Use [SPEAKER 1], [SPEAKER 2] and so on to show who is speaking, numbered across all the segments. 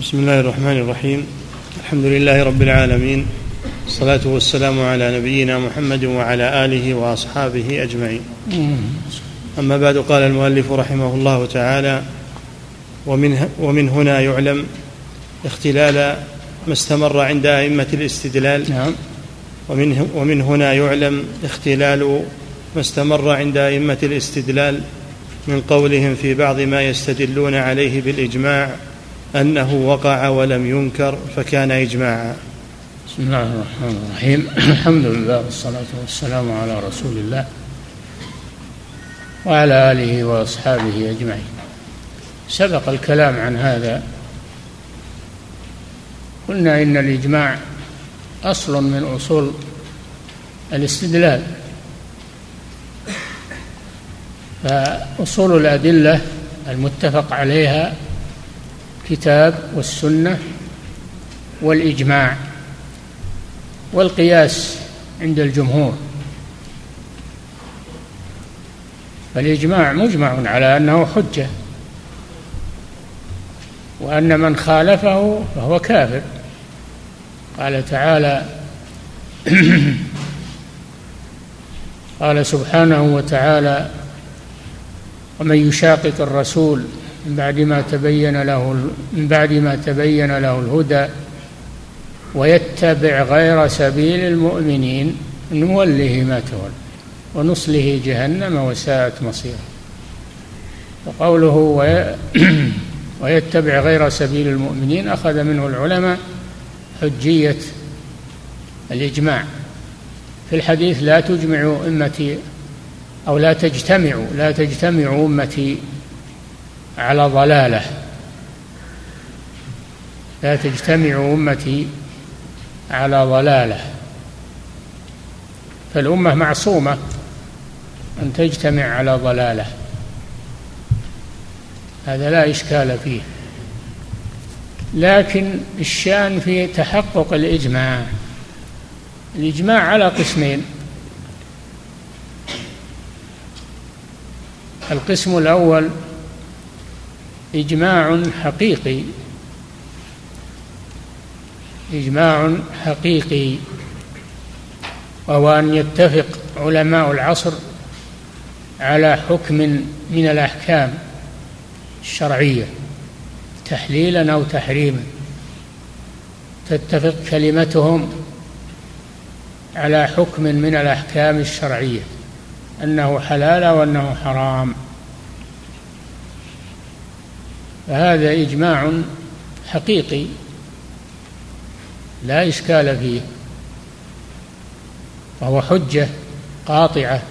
[SPEAKER 1] بسم الله الرحمن الرحيم الحمد لله رب العالمين الصلاة والسلام على نبينا محمد وعلى آله وأصحابه أجمعين أما بعد قال المؤلف رحمه الله تعالى ومن, ومن هنا يعلم اختلال ما استمر عند أئمة الاستدلال
[SPEAKER 2] نعم
[SPEAKER 1] ومن, ومن هنا يعلم اختلال ما استمر عند أئمة الاستدلال من قولهم في بعض ما يستدلون عليه بالإجماع أنه وقع ولم ينكر فكان إجماعا.
[SPEAKER 2] بسم الله الرحمن الرحيم. الحمد لله والصلاة والسلام على رسول الله وعلى آله وأصحابه أجمعين. سبق الكلام عن هذا. قلنا إن الإجماع أصل من أصول الاستدلال. فأصول الأدلة المتفق عليها الكتاب والسنة والإجماع والقياس عند الجمهور. فالإجماع مجمع على أنه حجة وأن من خالفه فهو كافر. قال تعالى قال سبحانه وتعالى ومن يشاقق الرسول من بعد ما تبين له من بعد ما تبين له الهدى ويتبع غير سبيل المؤمنين نوله ما تولى ونصله جهنم وساءت مصيره. وقوله ويتبع غير سبيل المؤمنين أخذ منه العلماء حجية الإجماع. في الحديث لا تجمع أمتي أو لا تجتمع لا تجتمع أمتي على ضلاله. لا تجتمع أمتي على ضلاله. فالأمة معصومة أن تجتمع على ضلاله. هذا لا إشكال فيه. لكن الشأن في تحقق الإجماع. الإجماع على قسمين. القسم الأول إجماع حقيقي. إجماع حقيقي. وهو أن يتفق علماء العصر على حكم من الأحكام الشرعية تحليلا أو تحريما. تتفق كلمتهم على حكم من الأحكام الشرعية أنه حلال وأنه حرام. فهذا إجماع حقيقي لا إشكال فيه وهو حجة قاطعة.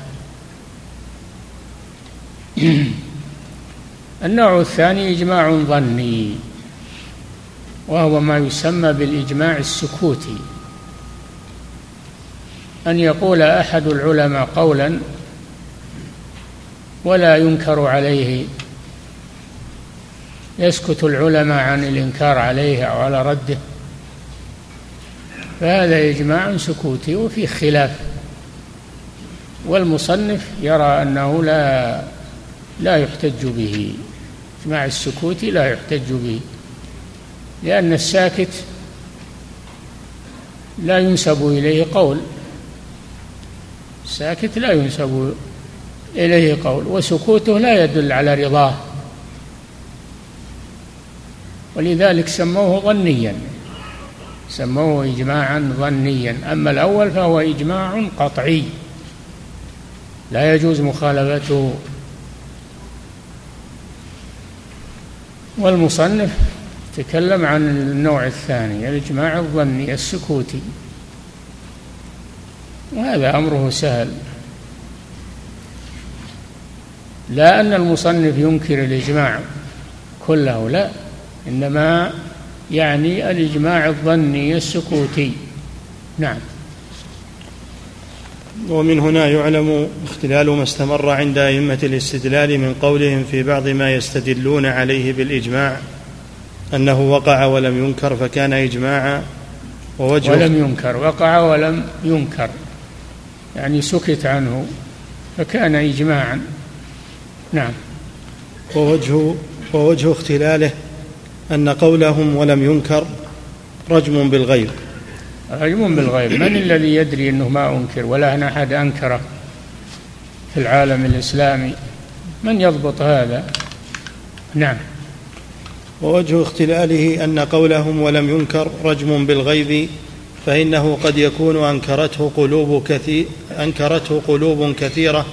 [SPEAKER 2] النوع الثاني إجماع ظني وهو ما يسمى بالإجماع السكوتي. أن يقول أحد العلماء قولا ولا ينكر عليه يسكت العلماء عن الإنكار عليه أو على رده. فهذا إجماع سكوتي وفيه خلاف. والمصنف يرى أنه لا لا يحتج به. إجماع السكوتي لا يحتج به. لأن الساكت لا ينسب إليه قول. الساكت لا ينسب إليه قول. وسكوته لا يدل على رضاه. ولذلك سموه ظنيا. سموه إجماعا ظنيا. أما الأول فهو إجماع قطعي. لا يجوز مخالفته. والمصنف تكلم عن النوع الثاني الإجماع الظني السكوتي. وهذا أمره سهل. لا أن المصنف ينكر الإجماع كله لا. إنما يعني الإجماع الظني السكوتي. نعم.
[SPEAKER 1] ومن هنا يعلم اختلال ما استمر عند أئمة الاستدلال من قولهم في بعض ما يستدلون عليه بالإجماع أنه وقع ولم ينكر فكان إجماعا
[SPEAKER 2] ووجه ولم ينكر وقع ولم ينكر. يعني سكت عنه فكان إجماعا. نعم.
[SPEAKER 1] ووجه ووجه اختلاله أن قولهم ولم ينكر رجم بالغيب.
[SPEAKER 2] رجم بالغيب. من الذي يدري أنه ما أنكر ولا أن أحد أنكره في العالم الإسلامي؟ من يضبط هذا؟ نعم.
[SPEAKER 1] ووجه اختلاله أن قولهم ولم ينكر رجم بالغيب فإنه قد يكون أنكرته قلوب كثير أنكرته قلوب كثيرة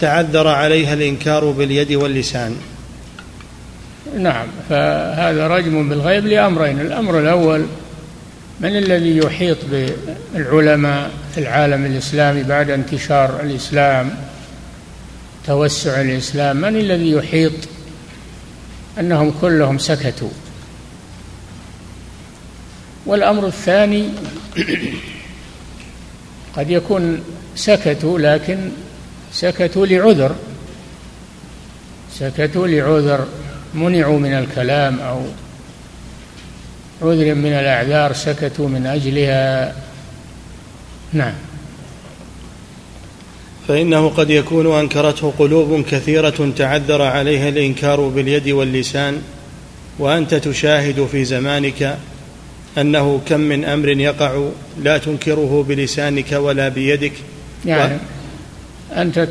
[SPEAKER 1] تعذر عليها الإنكار باليد واللسان.
[SPEAKER 2] نعم فهذا رجم بالغيب لأمرين. الأمر الأول من الذي يحيط بالعلماء في العالم الإسلامي بعد انتشار الإسلام توسع الإسلام من الذي يحيط؟ أنهم كلهم سكتوا. والأمر الثاني قد يكون سكتوا لكن سكتوا لعذر. سكتوا لعذر. منعوا من الكلام أو عذر من الأعذار سكتوا من أجلها. نعم.
[SPEAKER 1] فإنه قد يكون أنكرته قلوب كثيرة تعذر عليها الإنكار باليد واللسان وأنت تشاهد في زمانك أنه كم من أمر يقع لا تنكره بلسانك ولا بيدك.
[SPEAKER 2] يعني و... أنت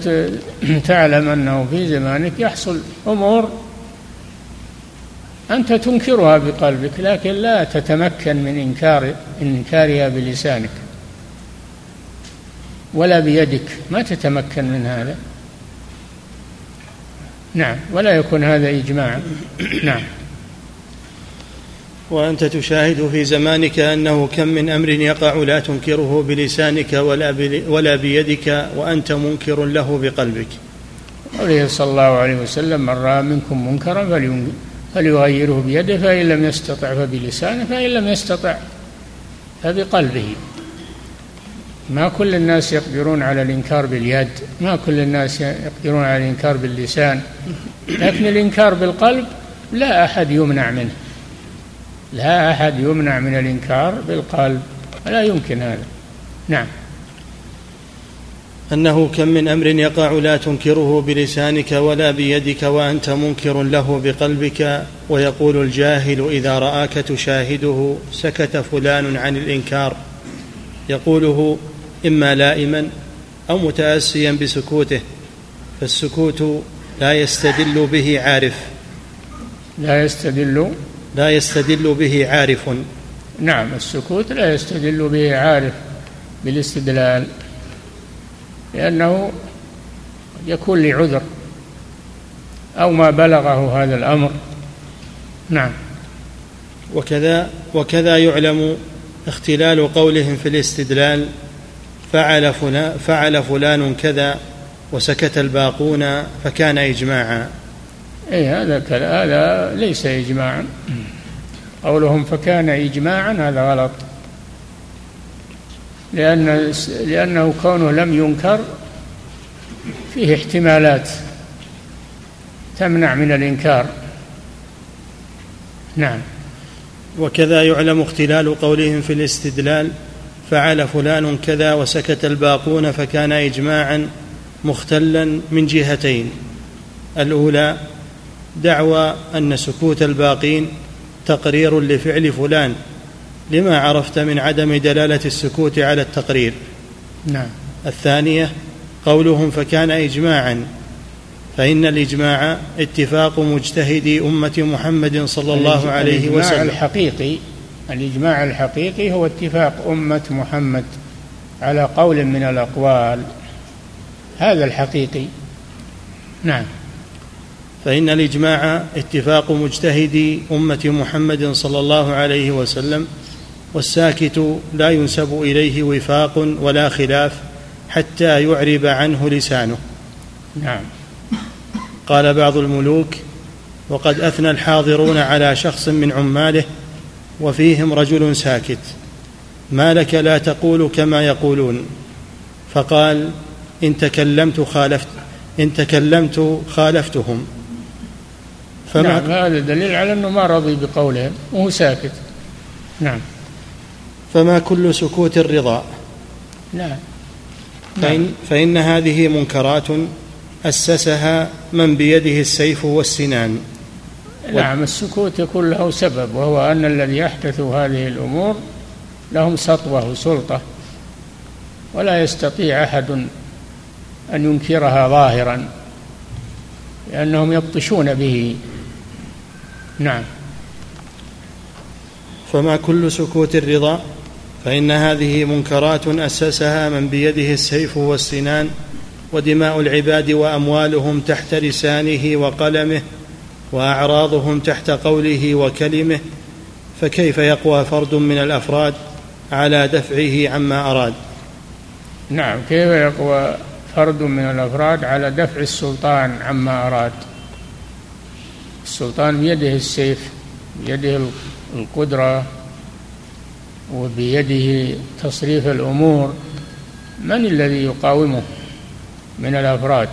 [SPEAKER 2] تعلم أنه في زمانك يحصل أمور أنت تنكرها بقلبك لكن لا تتمكن من إنكار إنكارها بلسانك ولا بيدك. ما تتمكن من هذا. نعم ولا يكون هذا إجماعا نعم.
[SPEAKER 1] وأنت تشاهد في زمانك أنه كم من أمر يقع لا تنكره بلسانك ولا, ولا بيدك وأنت منكر له بقلبك.
[SPEAKER 2] قوله صلى الله عليه وسلم من رأى منكم منكرا فليغيره بيده فإن لم يستطع فبلسانه فإن لم يستطع فبقلبه. ما كل الناس يقدرون على الإنكار باليد ما كل الناس يقدرون على الإنكار باللسان لكن الإنكار بالقلب لا أحد يمنع منه. لا أحد يمنع من الإنكار بالقلب لا يمكن هذا. نعم.
[SPEAKER 1] أنه كم من أمر يقع لا تنكره بلسانك ولا بيدك وأنت منكر له بقلبك ويقول الجاهل إذا رآك تشاهده سكت فلان عن الإنكار. يقوله إما لائما أو متأسيا بسكوته فالسكوت لا يستدل به عارف.
[SPEAKER 2] لا يستدل؟
[SPEAKER 1] لا يستدل به عارف.
[SPEAKER 2] نعم السكوت لا يستدل به عارف بالاستدلال. لأنه يكون لعذر أو ما بلغه هذا الأمر. نعم.
[SPEAKER 1] وكذا وكذا يعلم اختلال قولهم في الاستدلال. فعل فلان, فعل فلان كذا وسكت الباقون فكان إجماعا.
[SPEAKER 2] اي هذا هذا ليس إجماعا. قولهم فكان إجماعا هذا غلط. لأن لأنه كونه لم ينكر فيه احتمالات تمنع من الإنكار. نعم.
[SPEAKER 1] وكذا يعلم اختلال قولهم في الاستدلال فعل فلان كذا وسكت الباقون فكان اجماعا مختلا من جهتين. الأولى دعوى أن سكوت الباقين تقرير لفعل فلان لما عرفت من عدم دلالة السكوت على التقرير.
[SPEAKER 2] نعم.
[SPEAKER 1] الثانية قولهم فكان اجماعا فإن الإجماع اتفاق مجتهدي أمة محمد صلى الله عليه وسلم.
[SPEAKER 2] الاجماع الحقيقي الإجماع الحقيقي هو اتفاق أمة محمد على قول من الأقوال. هذا الحقيقي. نعم.
[SPEAKER 1] فإن الإجماع اتفاق مجتهدي أمة محمد صلى الله عليه وسلم. والساكت لا ينسب إليه وفاق ولا خلاف حتى يعرب عنه لسانه.
[SPEAKER 2] نعم.
[SPEAKER 1] قال بعض الملوك وقد أثنى الحاضرون على شخص من عماله وفيهم رجل ساكت. ما لك لا تقول كما يقولون. فقال إن تكلمت خالفت إن تكلمت خالفتهم.
[SPEAKER 2] فما نعم هذا دليل على أنه ما رضي بقولهم وهو ساكت. نعم.
[SPEAKER 1] فما كل سكوت الرضا.
[SPEAKER 2] نعم
[SPEAKER 1] فإن. فإن هذه منكرات أسسها من بيده السيف والسنان.
[SPEAKER 2] نعم السكوت يكون له سبب وهو أن الذي يحدث هذه الأمور لهم سطوة وسلطة ولا يستطيع أحد أن ينكرها ظاهرا لأنهم يبطشون به. نعم.
[SPEAKER 1] فما كل سكوت الرضا؟ فإن هذه منكرات أسسها من بيده السيف والسنان ودماء العباد وأموالهم تحت لسانه وقلمه وأعراضهم تحت قوله وكلمه فكيف يقوى فرد من الأفراد على دفعه عما أراد؟
[SPEAKER 2] نعم كيف يقوى فرد من الأفراد على دفع السلطان عما أراد؟ السلطان بيده السيف بيده القدرة وبيده تصريف الأمور من الذي يقاومه من الأفراد؟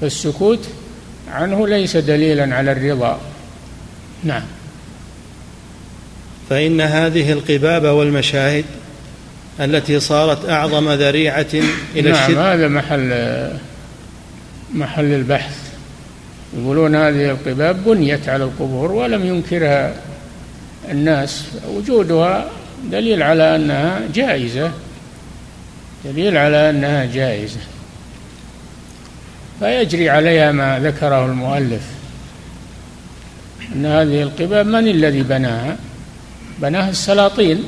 [SPEAKER 2] فالسكوت عنه ليس دليلا على الرضا. نعم.
[SPEAKER 1] فإن هذه القباب والمشاهد التي صارت أعظم ذريعة إلى
[SPEAKER 2] نعم الشرك. هذا محل محل البحث. يقولون هذه القباب بنيت على القبور ولم ينكرها الناس. وجودها دليل على أنها جائزة. دليل على أنها جائزة. فيجري عليها ما ذكره المؤلف. أن هذه القباب من الذي بناها؟ بناها السلاطين.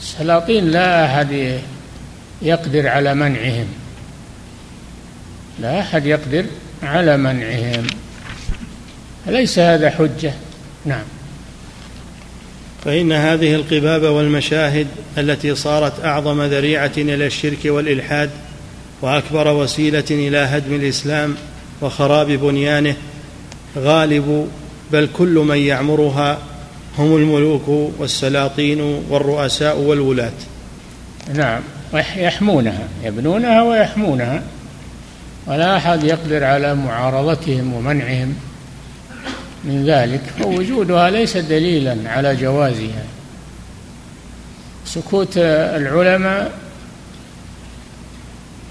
[SPEAKER 2] السلاطين لا أحد يقدر على منعهم. لا أحد يقدر على منعهم. ليس هذا حجة؟ نعم.
[SPEAKER 1] فإن هذه القباب والمشاهد التي صارت أعظم ذريعة إلى الشرك والإلحاد وأكبر وسيلة إلى هدم الإسلام وخراب بنيانه غالب بل كل من يعمرها هم الملوك والسلاطين والرؤساء والولاة.
[SPEAKER 2] نعم. يحمونها يبنونها ويحمونها ولا أحد يقدر على معارضتهم ومنعهم. من ذلك فوجودها ليس دليلا على جوازها. سكوت العلماء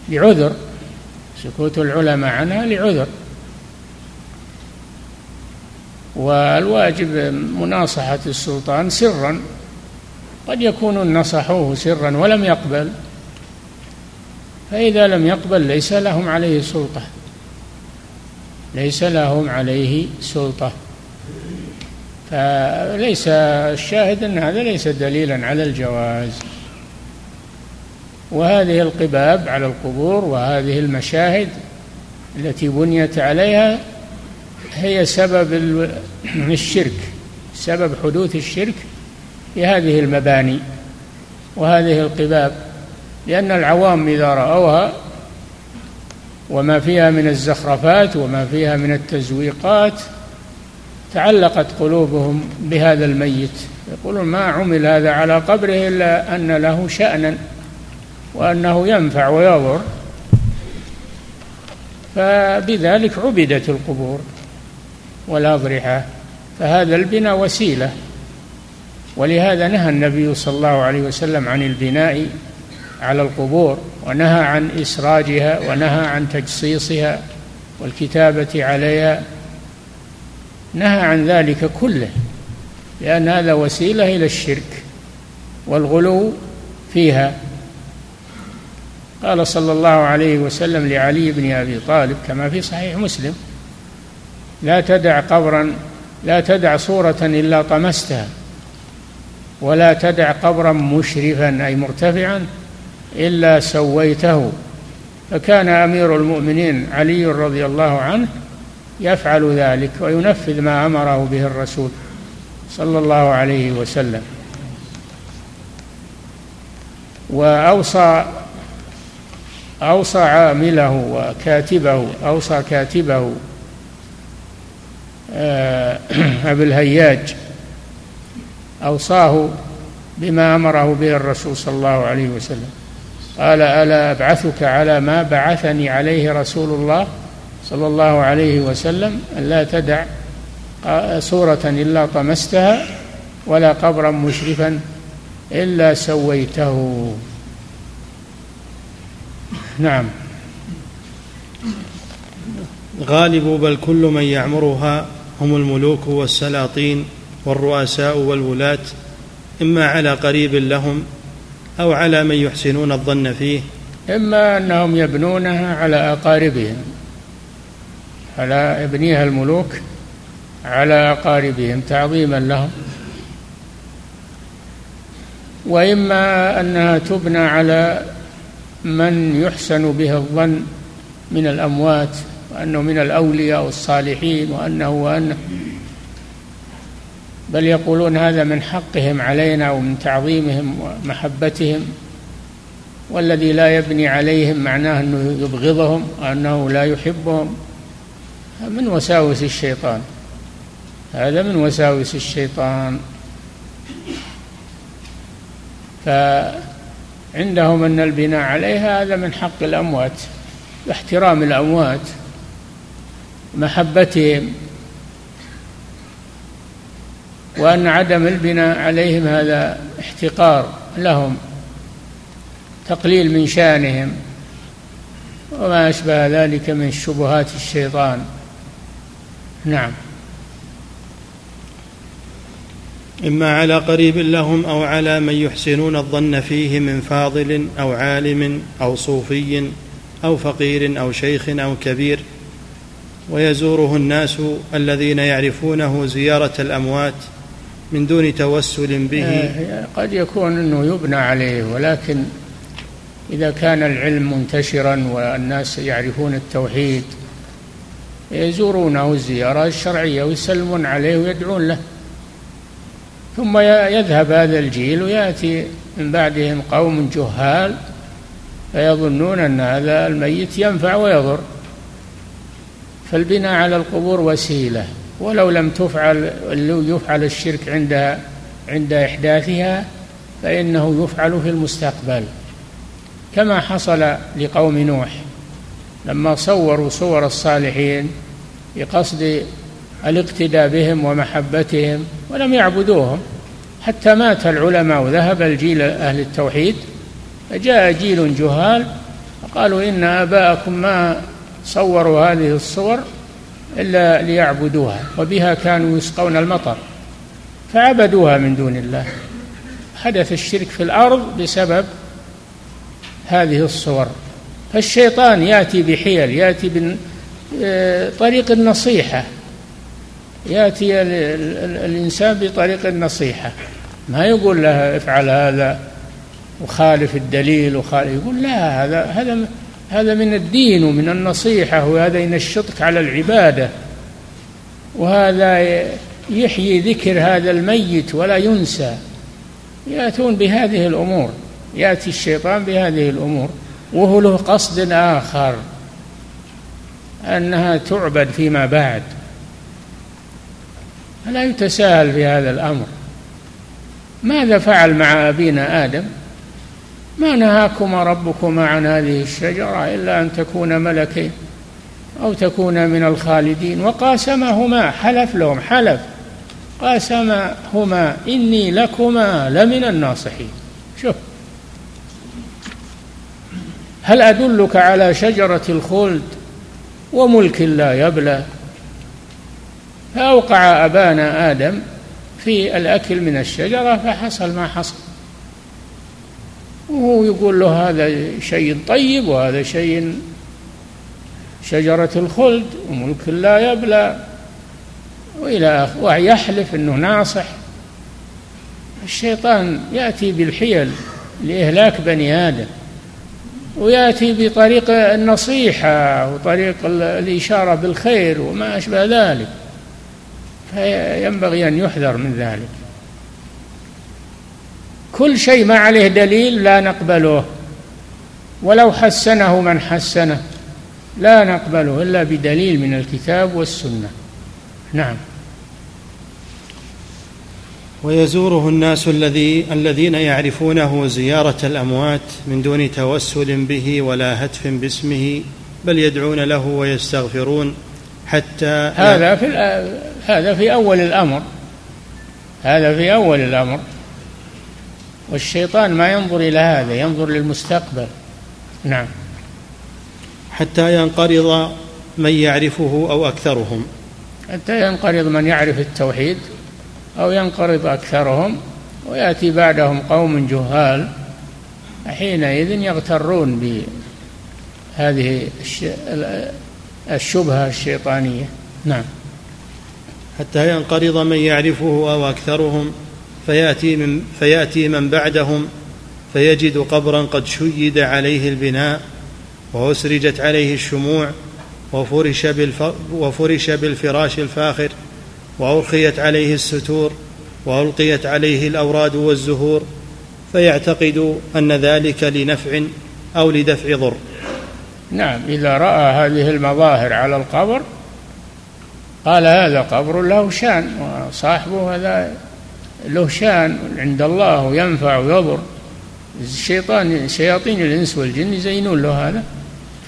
[SPEAKER 2] لعذر سكوت العلماء عنها لعذر. والواجب مناصحة السلطان سرا قد يكونون نصحوه سرا ولم يقبل فإذا لم يقبل ليس لهم عليه سلطة. ليس لهم عليه سلطة. فليس الشاهد أن هذا ليس دليلا على الجواز. وهذه القباب على القبور وهذه المشاهد التي بنيت عليها هي سبب الشرك سبب حدوث الشرك في هذه المباني وهذه القباب. لأن العوام إذا رأوها وما فيها من الزخرفات وما فيها من التزويقات تعلقت قلوبهم بهذا الميت. يقولون ما عمل هذا على قبره إلا أن له شأنا وأنه ينفع ويضر. فبذلك عبدت القبور والأضرحة فهذا البناء وسيلة. ولهذا نهى النبي صلى الله عليه وسلم عن البناء على القبور ونهى عن إسراجها ونهى عن تجصيصها والكتابة عليها. نهى عن ذلك كله لأن هذا وسيلة إلى الشرك والغلو فيها. قال صلى الله عليه وسلم لعلي بن أبي طالب كما في صحيح مسلم لا تدع قبرا لا تدع صورة إلا طمستها ولا تدع قبرا مشرفا أي مرتفعا إلا سويته. فكان أمير المؤمنين علي رضي الله عنه يفعل ذلك وينفذ ما أمره به الرسول صلى الله عليه وسلم. وأوصى أوصى عامله وكاتبه أوصى كاتبه آه، أبي الهياج أوصاه بما أمره به الرسول صلى الله عليه وسلم. قال ألا أبعثك على ما بعثني عليه رسول الله صلى الله عليه وسلم أن لا تدع صورة إلا طمستها ولا قبرا مشرفا إلا سويته. نعم.
[SPEAKER 1] غالب بل كل من يعمرها هم الملوك والسلاطين والرؤساء والولاة إما على قريب لهم أو على من يحسنون الظن فيه.
[SPEAKER 2] إما أنهم يبنونها على أقاربهم على يبنيها الملوك على أقاربهم تعظيما لهم. وإما أنها تبنى على من يحسن به الظن من الأموات وأنه من الأولياء والصالحين وأنه وأنه بل يقولون هذا من حقهم علينا ومن تعظيمهم ومحبتهم والذي لا يبني عليهم معناه أنه يبغضهم وأنه لا يحبهم. من وساوس الشيطان؟ هذا من وساوس الشيطان. فعندهم أن البناء عليها هذا من حق الأموات باحترام الأموات محبتهم. وأن عدم البناء عليهم هذا احتقار لهم تقليل من شأنهم وما أشبه ذلك من شبهات الشيطان. نعم.
[SPEAKER 1] إما على قريب لهم أو على من يحسنون الظن فيه من فاضل أو عالم أو صوفي أو فقير أو شيخ أو كبير. ويزوره الناس الذين يعرفونه زيارة الأموات من دون توسل به.
[SPEAKER 2] آه، قد يكون إنه يبنى عليه ولكن إذا كان العلم منتشرا والناس يعرفون التوحيد يزورونه الزيارة الشرعية ويسلمون عليه ويدعون له. ثم يذهب هذا الجيل ويأتي من بعدهم قوم جهال فيظنون أن هذا الميت ينفع ويضر. فالبناء على القبور وسيلة. ولو لم تفعل يفعل الشرك عند عند إحداثها فإنه يفعل في المستقبل. كما حصل لقوم نوح لما صوروا صور الصالحين بقصد الاقتداء بهم ومحبتهم ولم يعبدوهم. حتى مات العلماء وذهب الجيل أهل التوحيد فجاء جيل جهال فقالوا إن آباءكم ما صوروا هذه الصور إلا ليعبدوها وبها كانوا يسقون المطر فعبدوها من دون الله. حدث الشرك في الأرض بسبب هذه الصور. فالشيطان يأتي بحيل يأتي بطريق النصيحة. يأتي الإنسان بطريق النصيحة. ما يقول له افعل هذا وخالف الدليل وخالف يقول لا هذا هذا هذا من الدين ومن النصيحة وهذا ينشطك على العبادة. وهذا يحيي ذكر هذا الميت ولا ينسى. يأتون بهذه الأمور يأتي الشيطان بهذه الأمور وهو له قصد آخر أنها تعبد فيما بعد. فلا يتساهل في هذا الأمر. ماذا فعل مع أبينا آدم؟ ما نهاكما ربكما عن هذه الشجرة إلا أن تكونا ملكين أو تكونا من الخالدين. وقاسمهما حلف لهم حلف. قاسمهما إني لكما لمن الناصحين. شوف. هل أدلك على شجرة الخلد وملك لا يبلى؟ فأوقع أبانا آدم في الأكل من الشجرة فحصل ما حصل. وهو يقول له هذا شيء طيب وهذا شيء شجرة الخلد وملك لا يبلى وإلى ويحلف أنه ناصح. الشيطان يأتي بالحيل لإهلاك بني آدم ويأتي بطريق النصيحة وطريق الإشارة بالخير وما أشبه ذلك فينبغي أن يحذر من ذلك. كل شيء ما عليه دليل لا نقبله. ولو حسنه من حسنه لا نقبله إلا بدليل من الكتاب والسنة. نعم.
[SPEAKER 1] ويزوره الناس الذي الذين يعرفونه زيارة الأموات من دون توسل به ولا هتف باسمه بل يدعون له ويستغفرون حتى
[SPEAKER 2] هذا في هذا في أول الأمر. هذا في أول الأمر. والشيطان ما ينظر إلى هذا ينظر للمستقبل. نعم.
[SPEAKER 1] حتى ينقرض من يعرفه أو أكثرهم.
[SPEAKER 2] حتى ينقرض من يعرف التوحيد أو ينقرض أكثرهم ويأتي بعدهم قوم جهال حينئذ يغترون بهذه الشبهة الشيطانية. نعم.
[SPEAKER 1] حتى ينقرض من يعرفه أو أكثرهم. فيأتي من, فيأتي من بعدهم فيجد قبرا قد شيد عليه البناء وأسرجت عليه الشموع وفرش, وفرش بالفراش الفاخر وأرخيت عليه الستور وألقيت عليه الأوراد والزهور فيعتقد أن ذلك لنفع أو لدفع ضر.
[SPEAKER 2] نعم إذا رأى هذه المظاهر على القبر قال هذا قبر له شأن وصاحبه هذا له شان عند الله وينفع ويضر الشيطان شياطين الإنس والجن يزينون له هذا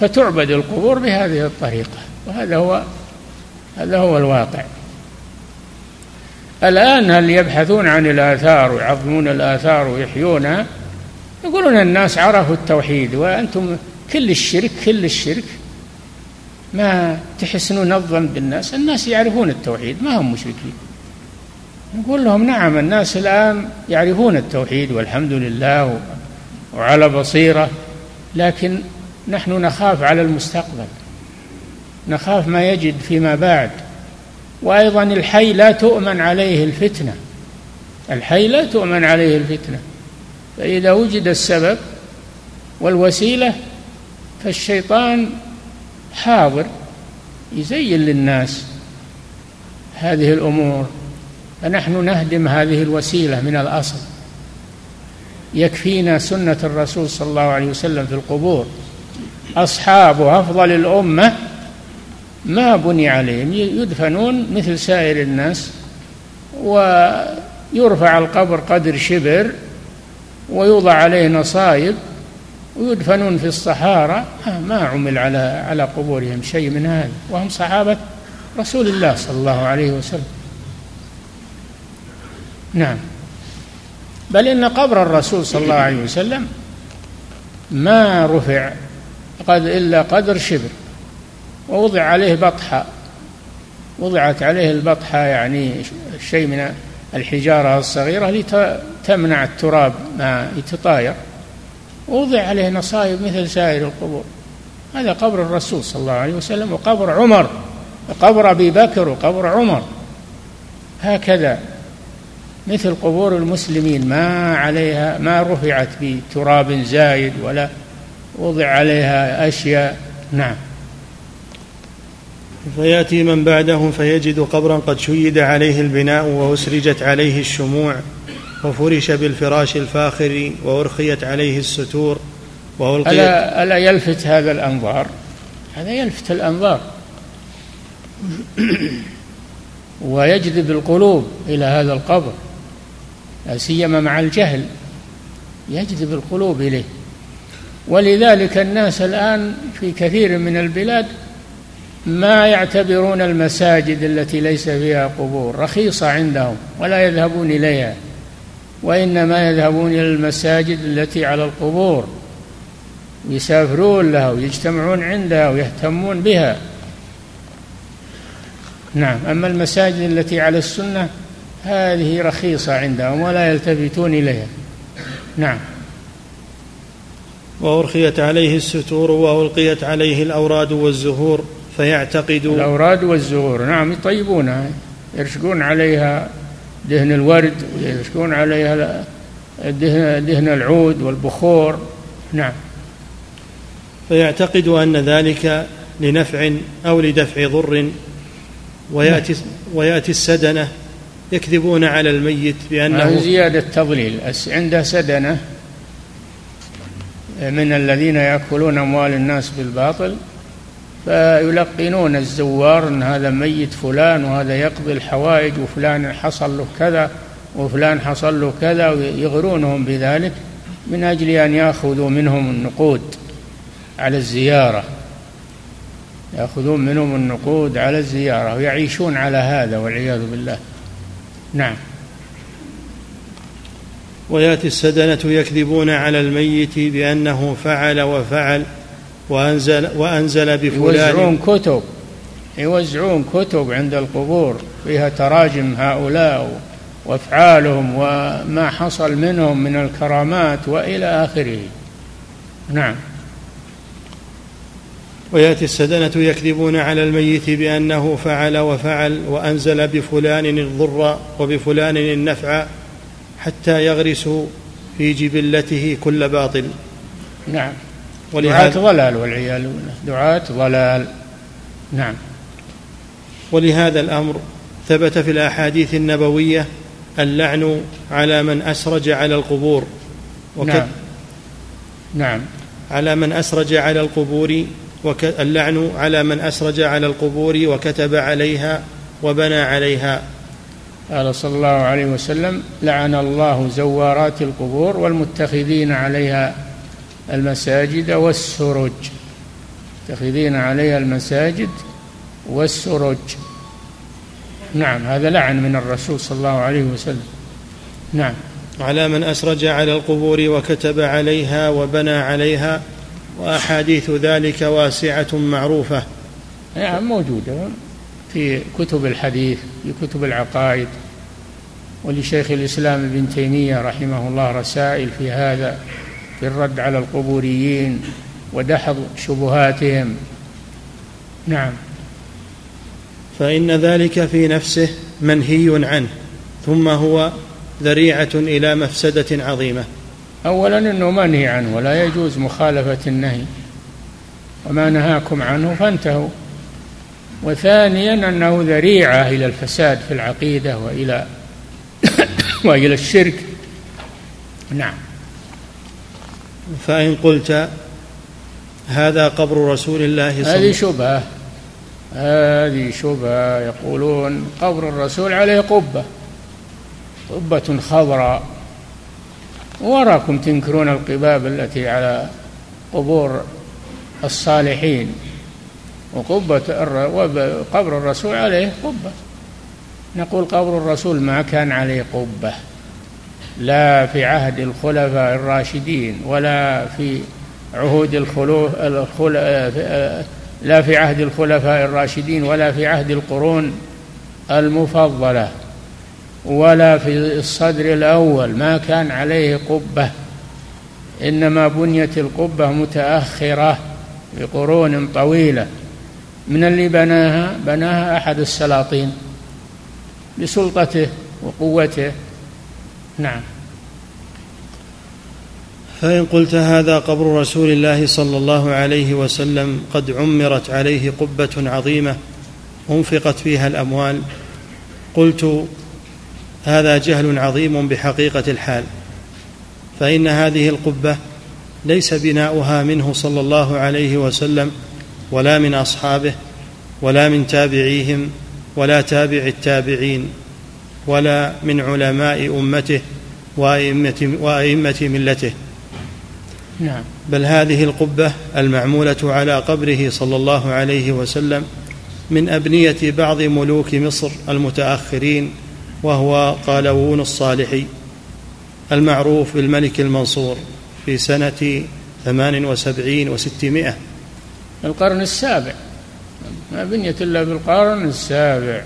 [SPEAKER 2] فتعبد القبور بهذه الطريقة وهذا هو هذا هو الواقع. الآن هل يبحثون عن الآثار ويعظمون الآثار ويحيونها يقولون الناس عرفوا التوحيد وأنتم كل الشرك كل الشرك. ما تحسنون الظن بالناس الناس يعرفون التوحيد ما هم مشركين. نقول لهم نعم الناس الآن يعرفون التوحيد والحمد لله وعلى بصيرة لكن نحن نخاف على المستقبل نخاف ما يجد فيما بعد. وأيضا الحي لا تؤمن عليه الفتنة الحي لا تؤمن عليه الفتنة. فإذا وجد السبب والوسيلة فالشيطان حاضر يزين للناس هذه الأمور. فنحن نهدم هذه الوسيلة من الأصل. يكفينا سنة الرسول صلى الله عليه وسلم في القبور. أصحاب أفضل الأمة ما بني عليهم يدفنون مثل سائر الناس ويرفع القبر قدر شبر ويوضع عليه نصائب ويدفنون في الصحارى. ما عمل على على قبورهم شيء من هذا وهم صحابة رسول الله صلى الله عليه وسلم. نعم. بل إن قبر الرسول صلى الله عليه وسلم ما رفع قد إلا قدر شبر ووضع عليه بطحة. وضعت عليه البطحة يعني شيء من الحجارة الصغيرة لتمنع التراب ما يتطاير. ووضع عليه نصائب مثل سائر القبور. هذا قبر الرسول صلى الله عليه وسلم وقبر عمر وقبر أبي بكر وقبر عمر. هكذا. مثل قبور المسلمين ما عليها ما رفعت بتراب زايد ولا وضع عليها أشياء. نعم.
[SPEAKER 1] فيأتي من بعدهم فيجد قبرا قد شيد عليه البناء وأسرجت عليه الشموع وفرش بالفراش الفاخر وأرخيت عليه الستور
[SPEAKER 2] وألقيت ألا, ألا يلفت هذا الأنظار؟ هذا يلفت الأنظار. ويجذب القلوب إلى هذا القبر. لا سيما مع الجهل يجذب القلوب إليه. ولذلك الناس الآن في كثير من البلاد ما يعتبرون المساجد التي ليس فيها قبور رخيصة عندهم ولا يذهبون إليها وإنما يذهبون إلى المساجد التي على القبور يسافرون لها ويجتمعون عندها ويهتمون بها. نعم أما المساجد التي على السنة هذه رخيصة عندهم ولا يلتفتون إليها. نعم.
[SPEAKER 1] وأرخيت عليه الستور وألقيت عليه الأوراد والزهور فيعتقد
[SPEAKER 2] الأوراد والزهور. نعم يطيبونها يرشقون عليها دهن الورد ويرشقون عليها دهن, دهن العود والبخور. نعم.
[SPEAKER 1] فيعتقد أن ذلك لنفع أو لدفع ضر ويأتي, ويأتي السدنة يكذبون على الميت بأنه
[SPEAKER 2] زيادة تضليل عنده سدنة من الذين يأكلون أموال الناس بالباطل فيلقنون الزوار أن هذا ميت فلان وهذا يقضي الحوائج وفلان حصل له كذا وفلان حصل له كذا ويغرونهم بذلك من أجل أن يأخذوا منهم النقود على الزيارة. يأخذون منهم النقود على الزيارة ويعيشون على هذا والعياذ بالله. نعم.
[SPEAKER 1] ويأتي السدنة يكذبون على الميت بأنه فعل وفعل وانزل وأنزل بفلان.
[SPEAKER 2] يوزعون كتب. يوزعون كتب عند القبور. فيها تراجم هؤلاء وأفعالهم وما حصل منهم من الكرامات وإلى آخره. نعم.
[SPEAKER 1] ويأتي السدنة يكذبون على الميت بأنه فعل وفعل وأنزل بفلان الضر وبفلان النفع حتى يغرسوا في جبلته كل باطل.
[SPEAKER 2] نعم. دعاة ضلال والعياذ بالله. دعاة ضلال. نعم.
[SPEAKER 1] ولهذا الأمر ثبت في الأحاديث النبوية اللعن على من أسرج على القبور.
[SPEAKER 2] وك... نعم. نعم.
[SPEAKER 1] على من أسرج على القبور. اللعن على من أسرج على القبور وكتب عليها وبنى عليها.
[SPEAKER 2] قال صلى الله عليه وسلم لعن الله زوارات القبور والمتخذين عليها المساجد والسرج. متخذين عليها المساجد والسرج. نعم هذا لعن من الرسول صلى الله عليه وسلم. نعم.
[SPEAKER 1] على من أسرج على القبور وكتب عليها وبنى عليها وأحاديث ذلك واسعة معروفة.
[SPEAKER 2] نعم موجودة. في كتب الحديث في كتب العقائد. ولشيخ الإسلام ابن تيمية رحمه الله رسائل في هذا في الرد على القبوريين ودحض شبهاتهم. نعم.
[SPEAKER 1] فإن ذلك في نفسه منهي عنه ثم هو ذريعة إلى مفسدة عظيمة.
[SPEAKER 2] أولا أنه منهي عنه ولا يجوز مخالفة النهي وما نهاكم عنه فانتهوا. وثانيا أنه ذريعة إلى الفساد في العقيدة وإلى وإلى الشرك. نعم.
[SPEAKER 1] فإن قلت هذا قبر رسول الله صلى الله عليه
[SPEAKER 2] وسلم. هذه شبهة. هذه شبهة يقولون قبر الرسول عليه قبة قبة خضراء. وراكم تنكرون القباب التي على قبور الصالحين وقبة قبر الرسول عليه قبة. نقول قبر الرسول ما كان عليه قبة لا في عهد الخلفاء الراشدين ولا في عهود الخلوف لا في عهد الخلفاء الراشدين ولا في عهد القرون المفضلة. ولا في الصدر الأول ما كان عليه قبة. إنما بنيت القبة متأخرة بقرون طويلة. من اللي بناها؟ بناها أحد السلاطين بسلطته وقوته. نعم.
[SPEAKER 1] فإن قلت هذا قبر رسول الله صلى الله عليه وسلم قد عمرت عليه قبة عظيمة أنفقت فيها الأموال قلت هذا جهل عظيم بحقيقة الحال. فإن هذه القبة ليس بناؤها منه صلى الله عليه وسلم ولا من أصحابه ولا من تابعيهم ولا تابع التابعين ولا من علماء أمته وأئمة, وأئمة ملته.
[SPEAKER 2] نعم.
[SPEAKER 1] بل هذه القبة المعمولة على قبره صلى الله عليه وسلم من أبنية بعض ملوك مصر المتأخرين وهو قالوون الصالحي المعروف بالملك المنصور في سنة ثمان وسبعين وستمائة.
[SPEAKER 2] القرن السابع. ما بنيت إلا بالقرن السابع.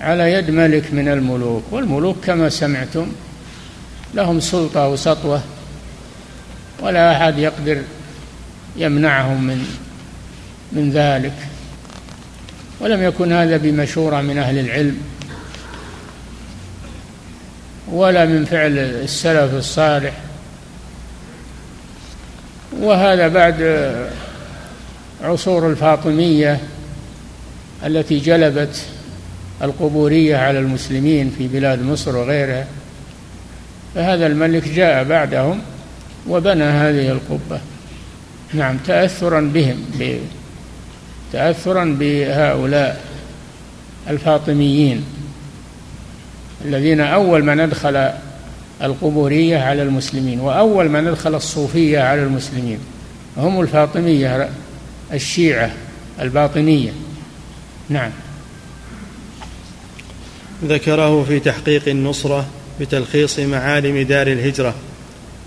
[SPEAKER 2] على يد ملك من الملوك والملوك كما سمعتم لهم سلطة وسطوة ولا أحد يقدر يمنعهم من من ذلك. ولم يكن هذا بمشورة من أهل العلم. ولا من فعل السلف الصالح. وهذا بعد عصور الفاطمية التي جلبت القبورية على المسلمين في بلاد مصر وغيرها. فهذا الملك جاء بعدهم وبنى هذه القبة. نعم تأثرا بهم تأثرا بهؤلاء الفاطميين. الذين أول من أدخل القبورية على المسلمين وأول من أدخل الصوفية على المسلمين هم الفاطمية الشيعة الباطنية. نعم.
[SPEAKER 1] ذكره في تحقيق النصرة بتلخيص معالم دار
[SPEAKER 2] الهجرة.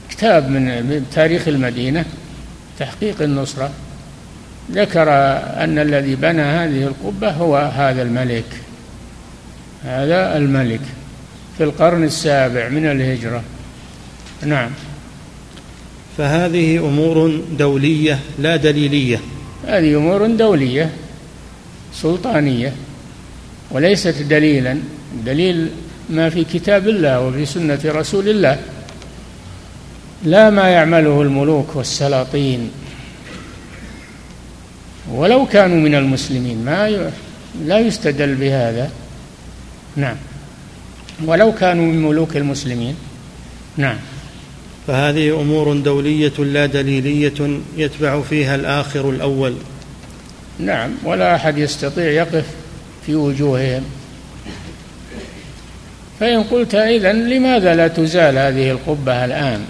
[SPEAKER 2] كتاب من تاريخ المدينة تحقيق النصرة. ذكر أن الذي بنى هذه القبة هو هذا الملك. هذا الملك. في القرن السابع من الهجرة. نعم.
[SPEAKER 1] فهذه أمور دولية لا دليلية.
[SPEAKER 2] هذه أمور دولية سلطانية وليست دليلا. دليل ما في كتاب الله وفي سنة رسول الله. لا ما يعمله الملوك والسلاطين. ولو كانوا من المسلمين ما ي... لا يستدل بهذا. نعم. ولو كانوا من ملوك المسلمين. نعم.
[SPEAKER 1] فهذه أمور دولية لا دليلية يتبع فيها الآخر الأول.
[SPEAKER 2] نعم ولا أحد يستطيع يقف في وجوههم. فإن قلت اذا لماذا لا تزال هذه القبة الآن؟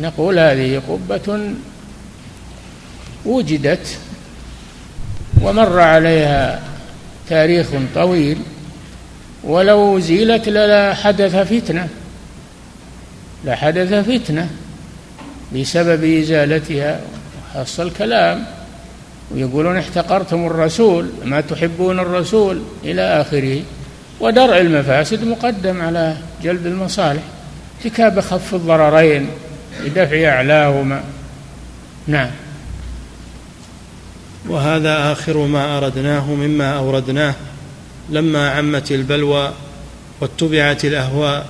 [SPEAKER 2] نقول هذه قبة وجدت ومر عليها تاريخ طويل. ولو زيلت للا حدث فتنة لحدث فتنة بسبب إزالتها. حصل الكلام ويقولون احتقرتم الرسول ما تحبون الرسول إلى آخره. ودرع المفاسد مقدم على جلب المصالح. ارتكاب خف الضررين بدفع أعلاهما. نعم.
[SPEAKER 1] وهذا آخر ما أردناه مما أوردناه. لما عمت البلوى واتبعت الأهواء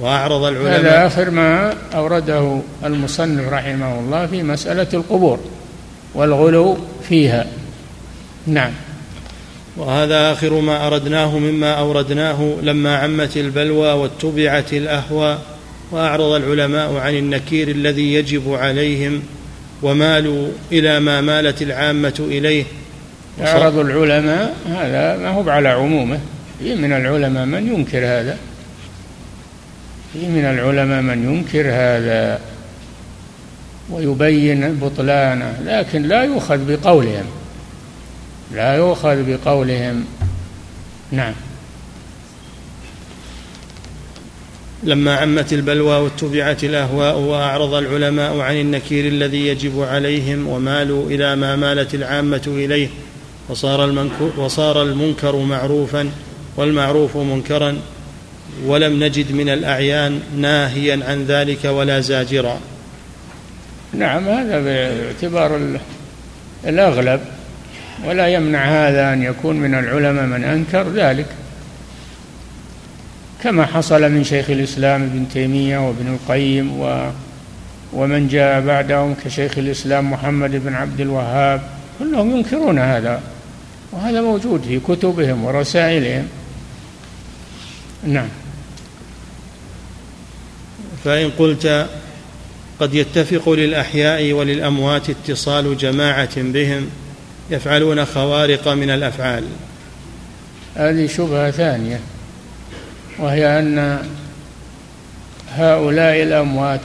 [SPEAKER 1] وأعرض العلماء
[SPEAKER 2] هذا آخر ما أورده المصنف رحمه الله في مسألة القبور والغلو فيها. نعم.
[SPEAKER 1] وهذا آخر ما أردناه مما أوردناه لما عمت البلوى واتبعت الأهواء وأعرض العلماء عن النكير الذي يجب عليهم ومالوا إلى ما مالت العامة إليه
[SPEAKER 2] أعرض العلماء هذا ما هو على عمومه. في من العلماء من ينكر هذا؟ في من العلماء من ينكر هذا ويبين بطلانه لكن لا يؤخذ بقولهم. لا يؤخذ بقولهم. نعم.
[SPEAKER 1] لما عمت البلوى واتبعت الأهواء وأعرض العلماء عن النكير الذي يجب عليهم ومالوا إلى ما مالت العامة إليه وصار, وصار المنكر معروفا والمعروف منكرا ولم نجد من الأعيان ناهيا عن ذلك ولا زاجرا.
[SPEAKER 2] نعم هذا باعتبار الأغلب ولا يمنع هذا أن يكون من العلماء من أنكر ذلك. كما حصل من شيخ الإسلام ابن تيمية وابن القيم و ومن جاء بعدهم كشيخ الإسلام محمد بن عبد الوهاب كلهم ينكرون هذا. وهذا موجود في كتبهم ورسائلهم. نعم.
[SPEAKER 1] فإن قلت قد يتفق للأحياء وللأموات اتصال جماعة بهم يفعلون خوارق من الأفعال.
[SPEAKER 2] هذه شبهة ثانية وهي أن هؤلاء الأموات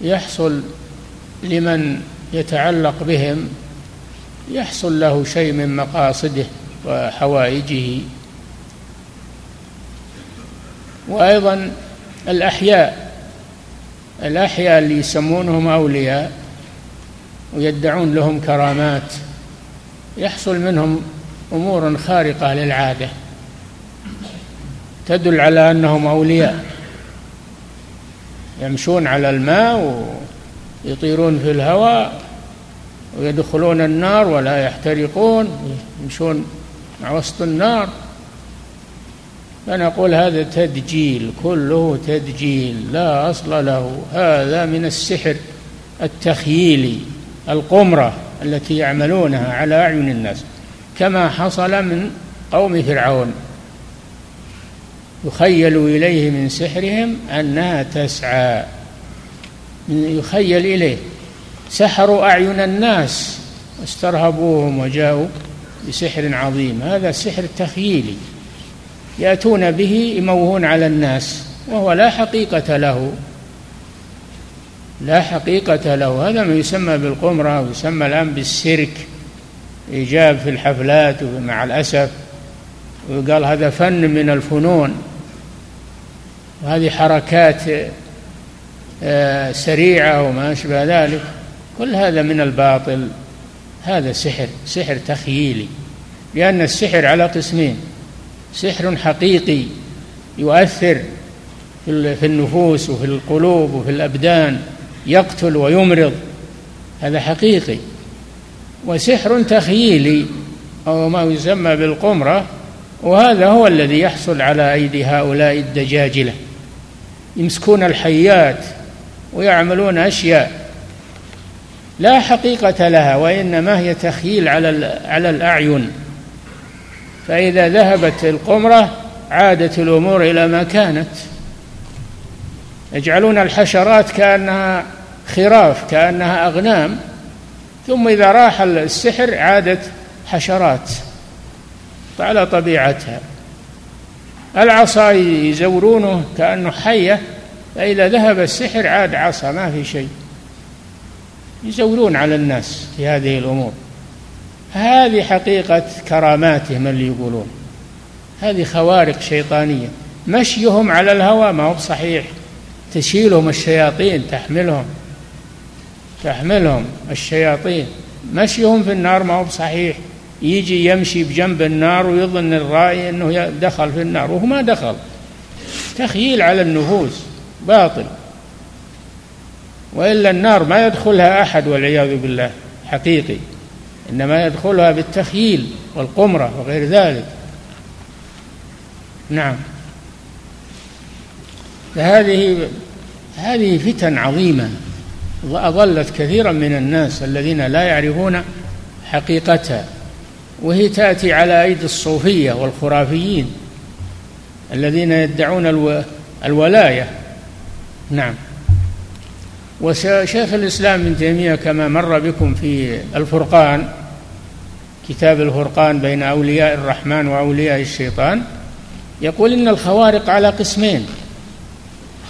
[SPEAKER 2] يحصل لمن يتعلق بهم يحصل له شيء من مقاصده وحوائجه. وأيضا الأحياء الأحياء اللي يسمونهم أولياء ويدعون لهم كرامات يحصل منهم أمور خارقة للعادة. تدل على أنهم أولياء. يمشون على الماء ويطيرون في الهواء. ويدخلون النار ولا يحترقون يمشون مع وسط النار. فنقول هذا تدجيل كله تدجيل لا أصل له. هذا من السحر التخييلي القمرة التي يعملونها على أعين الناس كما حصل من قوم فرعون. يخيل إليه من سحرهم أنها تسعى يخيل إليه. سحروا أعين الناس واسترهبوهم وجاءوا بسحر عظيم. هذا سحر تخييلي. يأتون به يموهون على الناس وهو لا حقيقة له. لا حقيقة له. هذا ما يسمى بالقمرة ويسمى الآن بالسيرك. إيجاب في الحفلات مع الأسف. وقال هذا فن من الفنون. وهذه حركات آه، سريعة وما أشبه ذلك. كل هذا من الباطل. هذا سحر سحر تخييلي لأن السحر على قسمين. سحر حقيقي يؤثر في النفوس وفي القلوب وفي الأبدان يقتل ويمرض. هذا حقيقي. وسحر تخييلي أو ما يسمى بالقمرة وهذا هو الذي يحصل على أيدي هؤلاء الدجاجلة. يمسكون الحيات ويعملون أشياء. لا حقيقة لها وإنما هي تخيل على على الأعين. فإذا ذهبت القمرة عادت الأمور إلى ما كانت. يجعلون الحشرات كأنها خراف كأنها أغنام. ثم إذا راح السحر عادت حشرات على طبيعتها. العصا يزورونه كأنه حية فإذا ذهب السحر عاد عصا ما في شيء. يزورون على الناس في هذه الأمور. هذه حقيقة كراماتهم اللي يقولون. هذه خوارق شيطانية. مشيهم على الهوى ما هو بصحيح. تشيلهم الشياطين تحملهم. تحملهم الشياطين. مشيهم في النار ما هو بصحيح. يجي يمشي بجنب النار ويظن الرائي إنه دخل في النار وهو ما دخل. تخييل على النفوس. باطل. وإلا النار ما يدخلها أحد والعياذ بالله حقيقي. إنما يدخلها بالتخييل والقمرة وغير ذلك. نعم. فهذه هذه فتن عظيمة اضلت كثيرا من الناس الذين لا يعرفون حقيقتها وهي تأتي على أيدي الصوفية والخرافيين الذين يدعون ألو... الولاية. نعم. وشيخ الإسلام ابن تيمية كما مر بكم في الفرقان كتاب الفرقان بين أولياء الرحمن وأولياء الشيطان يقول إن الخوارق على قسمين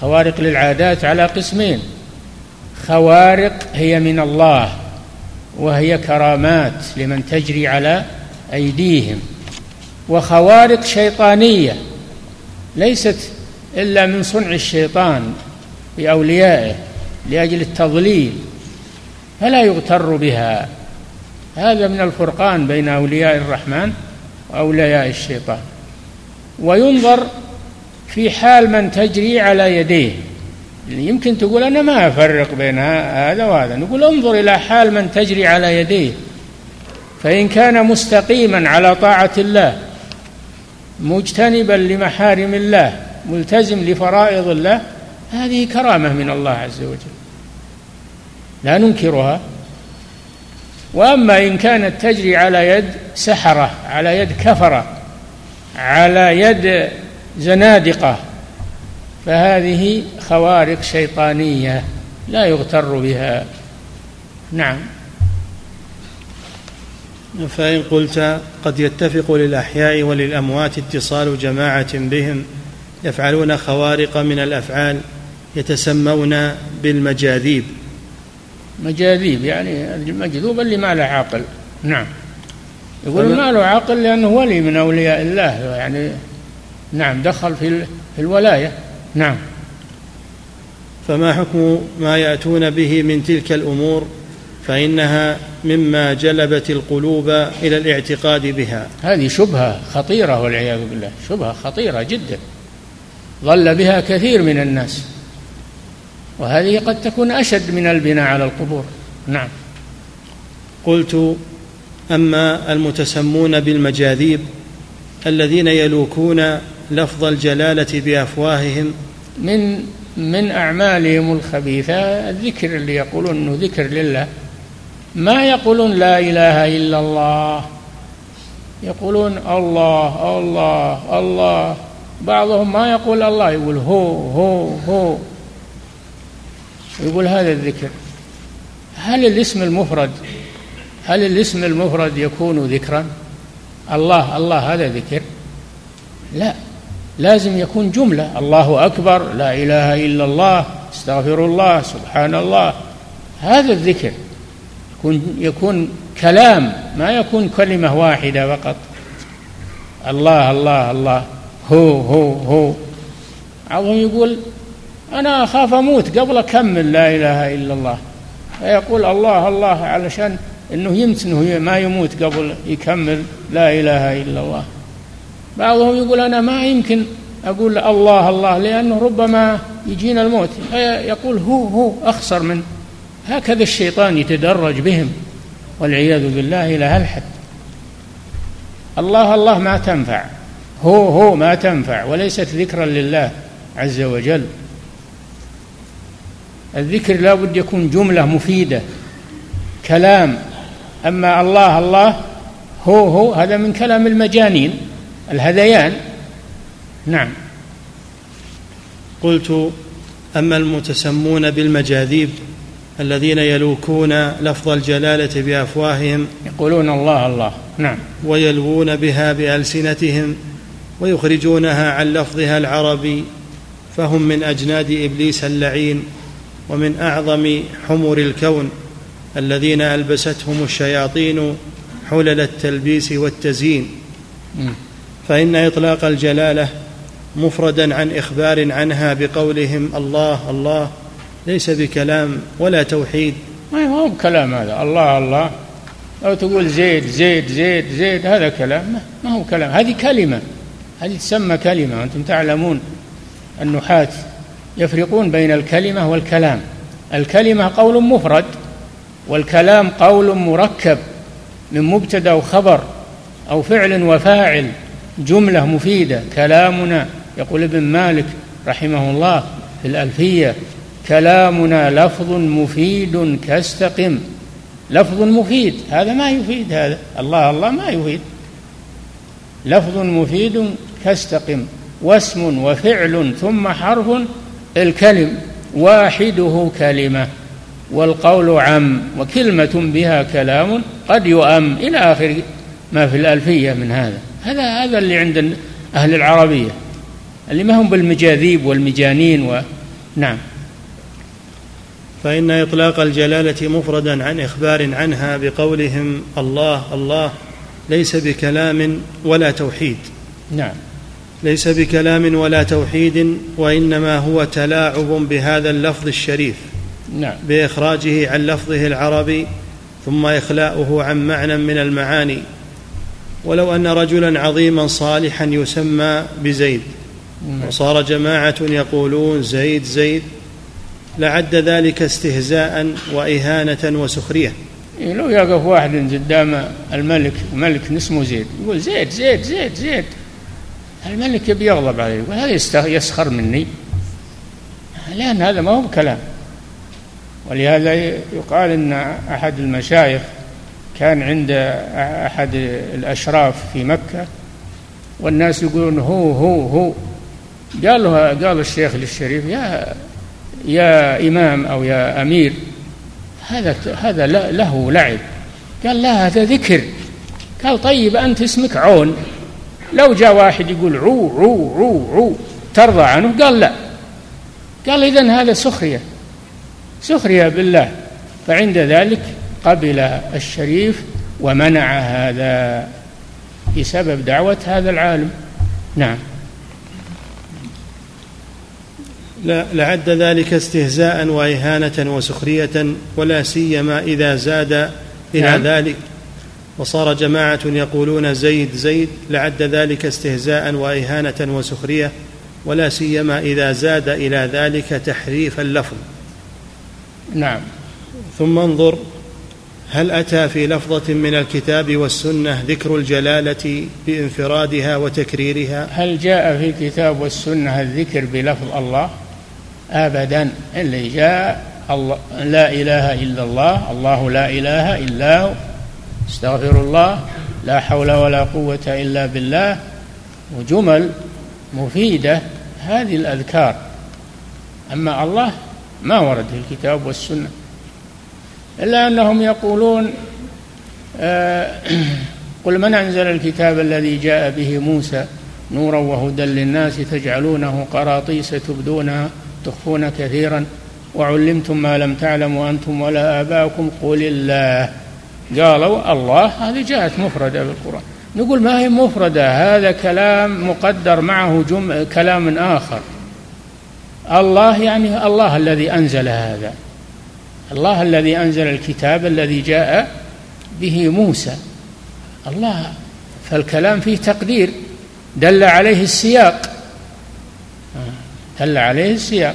[SPEAKER 2] خوارق للعادات على قسمين خوارق هي من الله وهي كرامات لمن تجري على أيديهم وخوارق شيطانية ليست إلا من صنع الشيطان بأوليائه. لأجل التضليل فلا يغتر بها. هذا من الفرقان بين أولياء الرحمن وأولياء الشيطان. وينظر في حال من تجري على يديه. يمكن تقول أنا ما أفرق بين هذا وهذا. نقول انظر إلى حال من تجري على يديه. فإن كان مستقيما على طاعة الله مجتنبا لمحارم الله ملتزم لفرائض الله هذه كرامة من الله عز وجل. لا ننكرها. وأما إن كانت تجري على يد سحرة على يد كفرة على يد زنادقة فهذه خوارق شيطانية لا يغتر بها. نعم.
[SPEAKER 1] فإن قلت قد يتفق للأحياء وللأموات اتصال جماعة بهم يفعلون خوارق من الأفعال يتسمون بالمجاذيب.
[SPEAKER 2] مجاذيب يعني المجذوب اللي ما له عقل نعم. يقول ما له عقل لأنه ولي من أولياء الله يعني نعم دخل في في الولاية. نعم.
[SPEAKER 1] فما حكم ما يأتون به من تلك الأمور؟ فإنها مما جلبت القلوب إلى الاعتقاد بها.
[SPEAKER 2] هذه شبهة خطيرة والعياذ بالله. شبهة خطيرة جدا. ضل بها كثير من الناس. وهذه قد تكون أشد من البناء على القبور. نعم.
[SPEAKER 1] قلت أما المتسمون بالمجاذيب الذين يلوكون لفظ الجلالة بأفواههم.
[SPEAKER 2] من من أعمالهم الخبيثة الذكر اللي يقولون أنه ذكر لله. ما يقولون لا إله إلا الله. يقولون الله الله الله. بعضهم ما يقول الله يقول هو هو هو. يقول هذا الذكر. هل الاسم المفرد هل الاسم المفرد يكون ذكرا؟ الله الله هذا ذكر؟ لا. لازم يكون جملة. الله أكبر لا إله إلا الله استغفر الله سبحان الله. هذا الذكر يكون يكون كلام ما يكون كلمة واحدة فقط. الله الله الله. هو هو هو. بعضهم يقول أنا أخاف أموت قبل أكمل لا إله إلا الله. فيقول الله الله علشان إنه يمتنه ما يموت قبل يكمل لا إله إلا الله. بعضهم يقول أنا ما يمكن أقول الله الله لأنه ربما يجينا الموت. يقول هو هو أخسر من هكذا الشيطان يتدرج بهم والعياذ بالله إلى هالحد الله الله ما تنفع. هو هو ما تنفع وليست ذكرا لله عز وجل. الذكر لا بد يكون جملة مفيدة. كلام. أما الله الله هو هو هذا من كلام المجانين. الهذيان. نعم.
[SPEAKER 1] قلت أما المتسمون بالمجاذيب الذين يلوكون لفظ الجلالة بأفواههم
[SPEAKER 2] يقولون الله الله. نعم.
[SPEAKER 1] ويلوون بها بألسنتهم ويخرجونها عن لفظها العربي فهم من أجناد إبليس اللعين. ومن أعظم حمر الكون الذين ألبستهم الشياطين حلل التلبيس والتزيين. فإن إطلاق الجلالة مفردا عن إخبار عنها بقولهم الله الله ليس بكلام ولا توحيد.
[SPEAKER 2] ما هو بكلام هذا. الله الله. أو تقول زيد زيد زيد زيد هذا كلام. ما هو كلام. هذه كلمة. هذه تسمى كلمة. أنتم تعلمون النحاة يفرقون بين الكلمة والكلام. الكلمة قول مفرد والكلام قول مركب من مبتدأ وخبر أو فعل وفاعل جملة مفيدة. كلامنا يقول ابن مالك رحمه الله في الألفية كلامنا لفظ مفيد كاستقم. لفظ مفيد هذا ما يفيد هذا الله الله ما يفيد. لفظ مفيد كاستقم واسم وفعل ثم حرف الكلم واحدة كلمة والقول عم وكلمة بها كلام قد يؤم إلى آخر ما في الألفية من هذا. هذا هذا اللي عند أهل العربية اللي ما هم بالمجاذيب والمجانين و... نعم.
[SPEAKER 1] فإن إطلاق الجلالة مفردا عن إخبار عنها بقولهم الله الله ليس بكلام ولا توحيد.
[SPEAKER 2] نعم.
[SPEAKER 1] ليس بكلام ولا توحيد وإنما هو تلاعب بهذا اللفظ الشريف
[SPEAKER 2] نعم.
[SPEAKER 1] بإخراجه عن لفظه العربي ثم إخلاؤه عن معنى من المعاني. ولو أن رجلا عظيما صالحا يسمى بزيد. نعم. وصار جماعة يقولون زيد زيد. لعد ذلك استهزاء وإهانة وسخرية.
[SPEAKER 2] إيه، لو يقف واحد قدام الملك ملك اسمه زيد يقول زيد زيد زيد زيد. الملك يبي يغضب عليه يقول هذا يسخر مني. لأن هذا ما هو بكلام. ولهذا يقال إن أحد المشايخ كان عند أحد الأشراف في مكة والناس يقولون هو هو هو. قال قال الشيخ للشريف يا يا إمام أو يا أمير هذا هذا له لعب. قال لا هذا ذكر. قال طيب أنت اسمك عون. لو جاء واحد يقول عو عو عو عو ترضى عنه قال لا. قال اذا هذا سخرية. سخرية بالله. فعند ذلك قبل الشريف ومنع هذا بسبب دعوة هذا العالم. نعم.
[SPEAKER 1] لعد ذلك استهزاء وإهانة وسخرية ولا سيما إذا زاد إلى نعم. ذلك. وصار جماعة يقولون زيد زيد لعد ذلك استهزاء وإهانة وسخرية ولا سيما إذا زاد إلى ذلك تحريف اللفظ.
[SPEAKER 2] نعم.
[SPEAKER 1] ثم انظر هل أتى في لفظة من الكتاب والسنة ذكر الجلالة بانفرادها وتكريرها؟
[SPEAKER 2] هل جاء في الكتاب والسنة الذكر بلفظ الله؟ ابدا. اللي جاء الله لا إله إلا الله الله لا إله إلا هو. استغفر الله لا حول ولا قوة إلا بالله. وجمل مفيدة هذه الأذكار. أما الله ما ورد في الكتاب والسنة. إلا أنهم يقولون آه، قل من أنزل الكتاب الذي جاء به موسى نورا وهدى للناس تجعلونه قراطيس تبدونها تخفون كثيرا. وعلمتم ما لم تعلموا أنتم ولا آباؤكم. قل الله. قالوا الله هذه جاءت مفردة بالقرآن. نقول ما هي مفردة؟ هذا كلام مقدر معه جم... كلام آخر. الله يعني الله الذي أنزل هذا. الله الذي أنزل الكتاب الذي جاء به موسى. الله فالكلام فيه تقدير. دل عليه السياق. دل عليه السياق.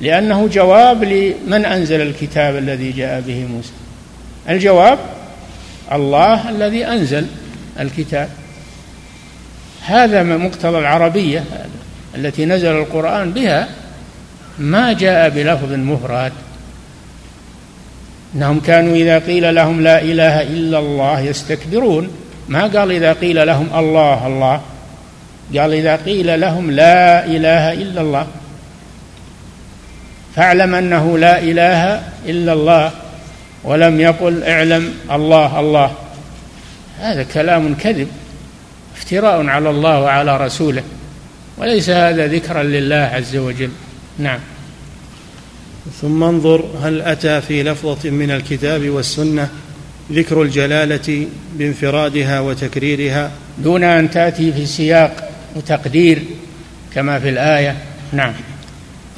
[SPEAKER 2] لأنه جواب لمن أنزل الكتاب الذي جاء به موسى. الجواب الله الذي أنزل الكتاب. هذا مقتضى العربية التي نزل القرآن بها ما جاء بلفظ مفرد. إنهم كانوا إذا قيل لهم لا إله إلا الله يستكبرون. ما قال إذا قيل لهم الله الله؟ قال إذا قيل لهم لا إله إلا الله. فاعلم أنه لا إله إلا الله. ولم يقل اعلم الله الله. هذا كلام كذب افتراء على الله وعلى رسوله وليس هذا ذكرا لله عز وجل. نعم.
[SPEAKER 1] ثم انظر هل أتى في لفظة من الكتاب والسنة ذكر الجلالة بانفرادها وتكريرها.
[SPEAKER 2] دون أن تأتي في سياق وتقدير كما في الآية. نعم.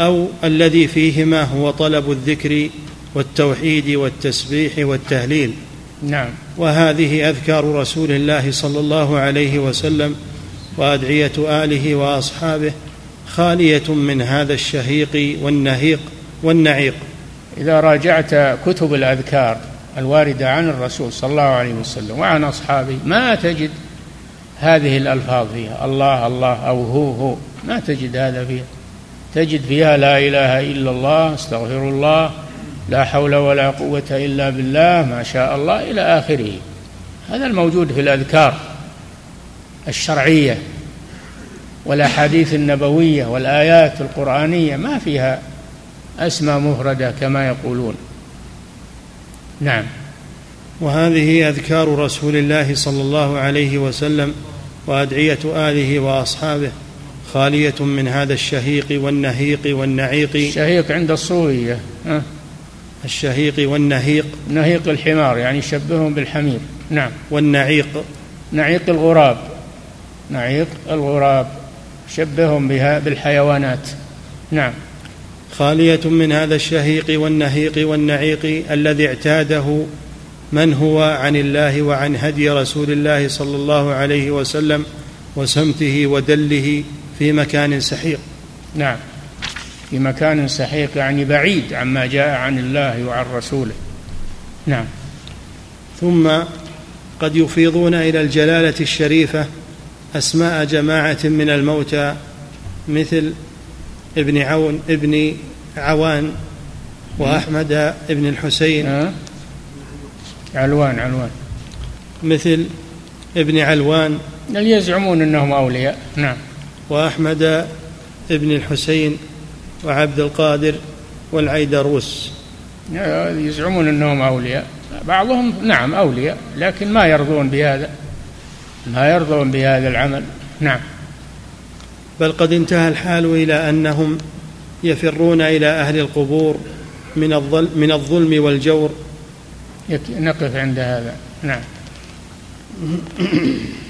[SPEAKER 1] أو الذي فيهما هو طلب الذكر والتوحيد والتسبيح والتهليل.
[SPEAKER 2] نعم.
[SPEAKER 1] وهذه أذكار رسول الله صلى الله عليه وسلم وأدعية آله وأصحابه خالية من هذا الشهيق والنهيق والنعيق.
[SPEAKER 2] إذا راجعت كتب الأذكار الواردة عن الرسول صلى الله عليه وسلم وعن أصحابه ما تجد هذه الألفاظ فيها؟ الله الله أو هو هو. ما تجد هذا فيها؟ تجد فيها لا إله إلا الله أستغفر الله لا حول ولا قوة إلا بالله ما شاء الله إلى آخره. هذا الموجود في الأذكار الشرعية والأحاديث النبوية والآيات القرآنية ما فيها أسماء مفردة كما يقولون. نعم.
[SPEAKER 1] وهذه أذكار رسول الله صلى الله عليه وسلم وأدعية آله وأصحابه خالية من هذا الشهيق والنهيق والنعيق.
[SPEAKER 2] الشهيق عند الصوفية
[SPEAKER 1] أه؟ الشهيق والنهيق.
[SPEAKER 2] نهيق الحمار يعني شبههم بالحمير. نعم.
[SPEAKER 1] والنعيق.
[SPEAKER 2] نعيق الغراب. نعيق الغراب. شبههم بها بالحيوانات. نعم.
[SPEAKER 1] خالية من هذا الشهيق والنهيق والنعيق الذي اعتاده من هو عن الله وعن هدي رسول الله صلى الله عليه وسلم وسمته ودله في مكان سحيق.
[SPEAKER 2] نعم. في مكان سحيق يعني بعيد عما جاء عن الله وعن رسوله. نعم.
[SPEAKER 1] ثم قد يفيضون إلى الجلالة الشريفة أسماء جماعة من الموتى مثل ابن عون ابن عوان وأحمد ابن الحسين.
[SPEAKER 2] أه؟ علوان علوان.
[SPEAKER 1] مثل ابن علوان
[SPEAKER 2] اللي يزعمون أنهم أولياء؟ نعم.
[SPEAKER 1] وأحمد ابن الحسين. وعبد القادر والعيدروس
[SPEAKER 2] يزعمون إنهم أولياء. بعضهم نعم أولياء لكن ما يرضون بهذا ما يرضون بهذا العمل. نعم.
[SPEAKER 1] بل قد انتهى الحال إلى أنهم يفرون إلى أهل القبور من الظلم من الظلم والجور.
[SPEAKER 2] نقف عند هذا. نعم.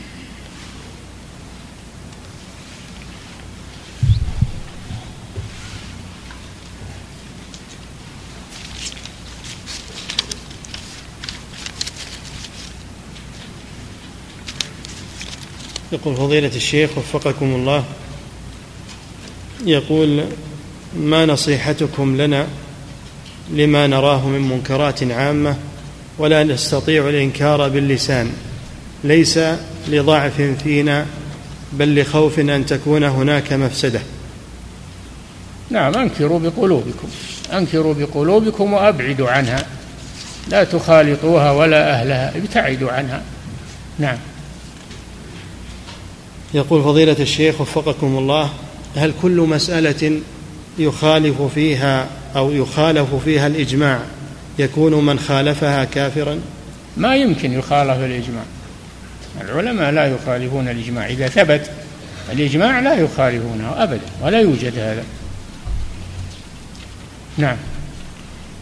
[SPEAKER 1] يقول فضيلة الشيخ وفقكم الله. يقول ما نصيحتكم لنا لما نراه من منكرات عامة ولا نستطيع الإنكار باللسان؟ ليس لضعف فينا بل لخوف أن تكون هناك مفسدة.
[SPEAKER 2] نعم أنكروا بقلوبكم. أنكروا بقلوبكم وأبعدوا عنها. لا تخالطوها ولا أهلها ابتعدوا عنها. نعم.
[SPEAKER 1] يقول فضيلة الشيخ وفقكم الله هل كل مسألة يخالف فيها أو يخالف فيها الإجماع يكون من خالفها كافرا؟
[SPEAKER 2] ما يمكن يخالف الإجماع. العلماء لا يخالفون الإجماع. إذا ثبت الإجماع لا يخالفونه أبدا ولا يوجد هذا. نعم.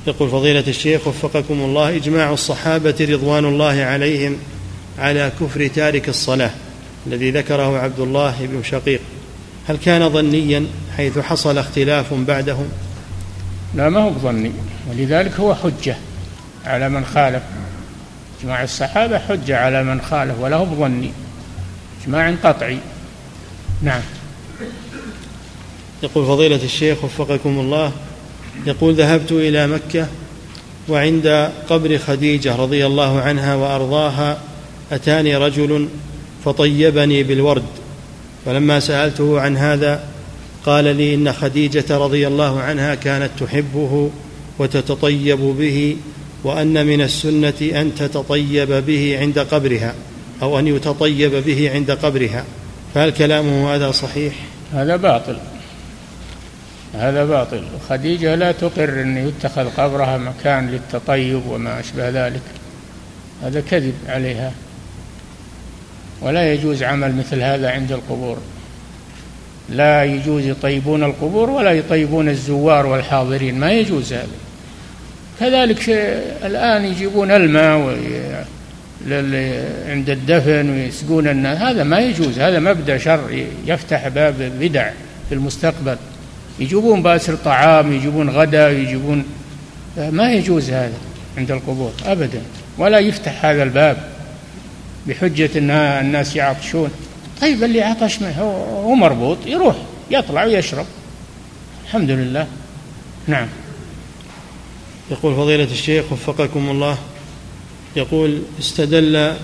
[SPEAKER 1] يقول فضيلة الشيخ وفقكم الله إجماع الصحابة رضوان الله عليهم على كفر تارك الصلاة. الذي ذكره عبد الله بن شقيق. هل كان ظنيا حيث حصل اختلاف بعدهم؟
[SPEAKER 2] لا ما هو بظني ولذلك هو حجة على من خالف. إجماع الصحابة حجة على من خالف ولا هو بظني. إجماع قطعي. نعم.
[SPEAKER 1] يقول فضيلة الشيخ وفقكم الله يقول ذهبت إلى مكة وعند قبر خديجة رضي الله عنها وأرضاها أتاني رجل فطيبني بالورد. فلما سألته عن هذا قال لي إن خديجة رضي الله عنها كانت تحبه وتتطيب به وأن من السنة أن تتطيب به عند قبرها أو أن يتطيب به عند قبرها. فهل كلامه هذا صحيح؟
[SPEAKER 2] هذا باطل. هذا باطل. خديجة لا تقر أن يتخذ قبرها مكان للتطيب وما أشبه ذلك. هذا كذب عليها. ولا يجوز عمل مثل هذا عند القبور. لا يجوز يطيبون القبور ولا يطيبون الزوار والحاضرين ما يجوز هذا. كذلك الآن يجيبون الماء عند الدفن ويسقون الناس هذا ما يجوز هذا مبدأ شر يفتح باب بدع في المستقبل. يجيبون باسر طعام يجيبون غداء يجيبون ما يجوز هذا عند القبور أبدا ولا يفتح هذا الباب. بحجة أن الناس يعطشون. طيب اللي عطش هو مربوط يروح يطلع ويشرب. الحمد لله. نعم.
[SPEAKER 1] يقول فضيلة الشيخ وفقكم الله يقول استدل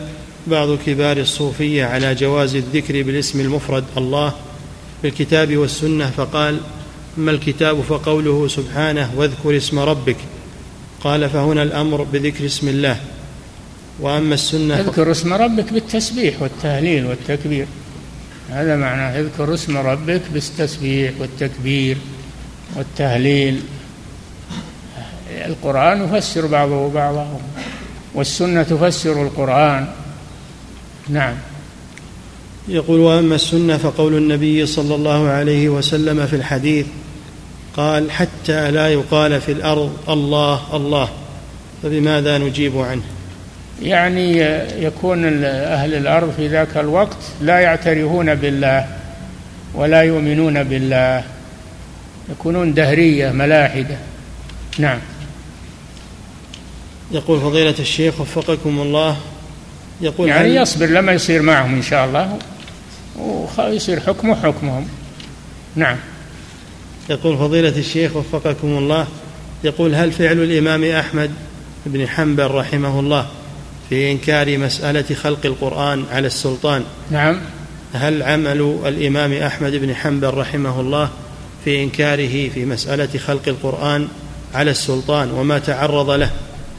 [SPEAKER 1] بعض كبار الصوفية على جواز الذكر بالاسم المفرد الله بالكتاب والسنة فقال أما الكتاب فقوله سبحانه واذكر اسم ربك؟ قال فهنا الأمر بذكر اسم الله. وأما السنة
[SPEAKER 2] اذكر اسم ربك بالتسبيح والتهليل والتكبير. هذا معناه اذكر اسم ربك بالتسبيح والتكبير والتهليل. القرآن يفسر بعضه بعضا والسنة تفسر القرآن. نعم.
[SPEAKER 1] يقول وأما السنة فقول النبي صلى الله عليه وسلم في الحديث قال حتى لا يقال في الأرض الله الله فبماذا نجيب عنه؟
[SPEAKER 2] يعني يكون أهل الأرض في ذاك الوقت لا يعترفون بالله ولا يؤمنون بالله يكونون دهرية ملاحدة. نعم.
[SPEAKER 1] يقول فضيلة الشيخ وفقكم الله
[SPEAKER 2] يقول يعني يصبر لما يصير معهم إن شاء الله ويصير حكمه حكمهم. نعم.
[SPEAKER 1] يقول فضيلة الشيخ وفقكم الله يقول هل فعل الإمام أحمد بن حنبل رحمه الله في إنكار مسألة خلق القرآن على السلطان.
[SPEAKER 2] نعم.
[SPEAKER 1] هل عمل الإمام أحمد بن حنبل رحمه الله في إنكاره في مسألة خلق القرآن على السلطان وما تعرض له؟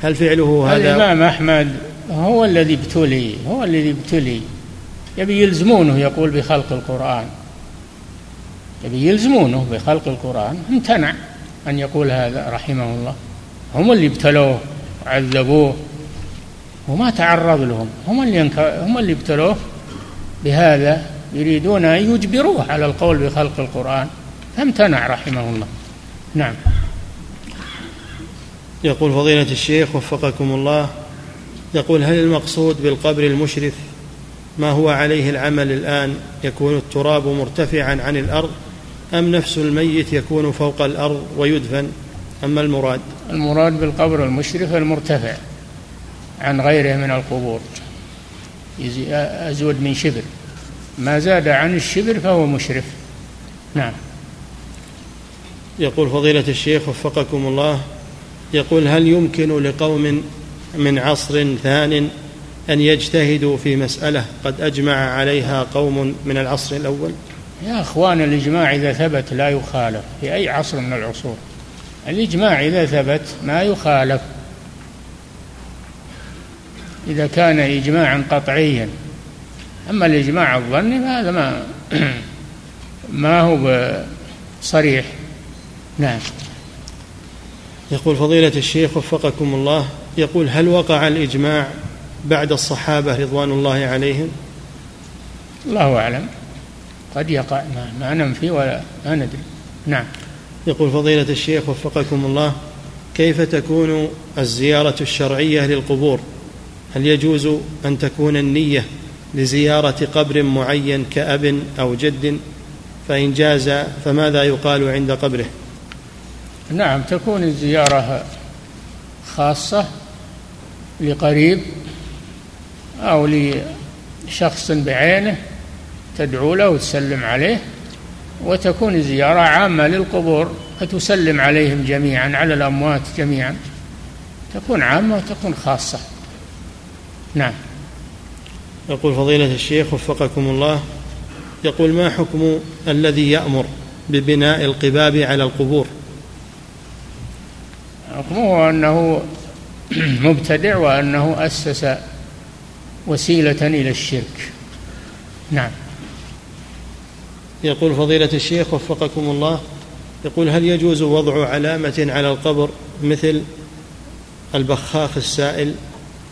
[SPEAKER 1] هل فعله هذا؟
[SPEAKER 2] الإمام أحمد هو الذي ابتلي هو الذي ابتلي. يبي يلزمونه يقول بخلق القرآن. يبي يلزمونه بخلق القرآن. امتنع أن يقول هذا رحمه الله. هم اللي ابتلوه وعذبوه وما تعرض لهم. هم اللي هم اللي ابتلوه بهذا يريدون أن يجبروه على القول بخلق القرآن. فامتنع رحمه الله. نعم.
[SPEAKER 1] يقول فضيلة الشيخ وفقكم الله يقول هل المقصود بالقبر المشرف ما هو عليه العمل الآن يكون التراب مرتفعا عن الأرض أم نفس الميت يكون فوق الأرض ويدفن؟ أما المراد؟
[SPEAKER 2] المراد بالقبر المشرف المرتفع. عن غيره من القبور. أزود من شبر. ما زاد عن الشبر فهو مشرف. نعم.
[SPEAKER 1] يقول فضيلة الشيخ وفقكم الله يقول هل يمكن لقوم من عصر ثان أن يجتهدوا في مسألة قد أجمع عليها قوم من العصر الأول؟
[SPEAKER 2] يا أخوان الإجماع إذا ثبت لا يخالف في أي عصر من العصور. الإجماع إذا ثبت ما يخالف. إذا كان إجماعا قطعيا. أما الإجماع الظني فهذا ما ما هو صريح. نعم.
[SPEAKER 1] يقول فضيلة الشيخ وفقكم الله يقول هل وقع الإجماع بعد الصحابة رضوان الله عليهم؟
[SPEAKER 2] الله أعلم. قد يقع. ما, ما ننفي ولا ما ندري. نعم.
[SPEAKER 1] يقول فضيلة الشيخ وفقكم الله كيف تكون الزيارة الشرعية للقبور؟ هل يجوز أن تكون النية لزيارة قبر معين كأب أو جد؟ فإن جاز فماذا يقال عند قبره؟
[SPEAKER 2] نعم تكون الزيارة خاصة لقريب أو لشخص بعينه تدعو له وتسلم عليه وتكون الزيارة عامة للقبور فتسلم عليهم جميعا على الأموات جميعا. تكون عامة وتكون خاصة. نعم.
[SPEAKER 1] يقول فضيلة الشيخ وفقكم الله يقول ما حكم الذي يأمر ببناء القباب على القبور؟
[SPEAKER 2] حكمه أنه مبتدع وأنه أسس وسيلة إلى الشرك. نعم.
[SPEAKER 1] يقول فضيلة الشيخ وفقكم الله يقول هل يجوز وضع علامة على القبر مثل البخاخ السائل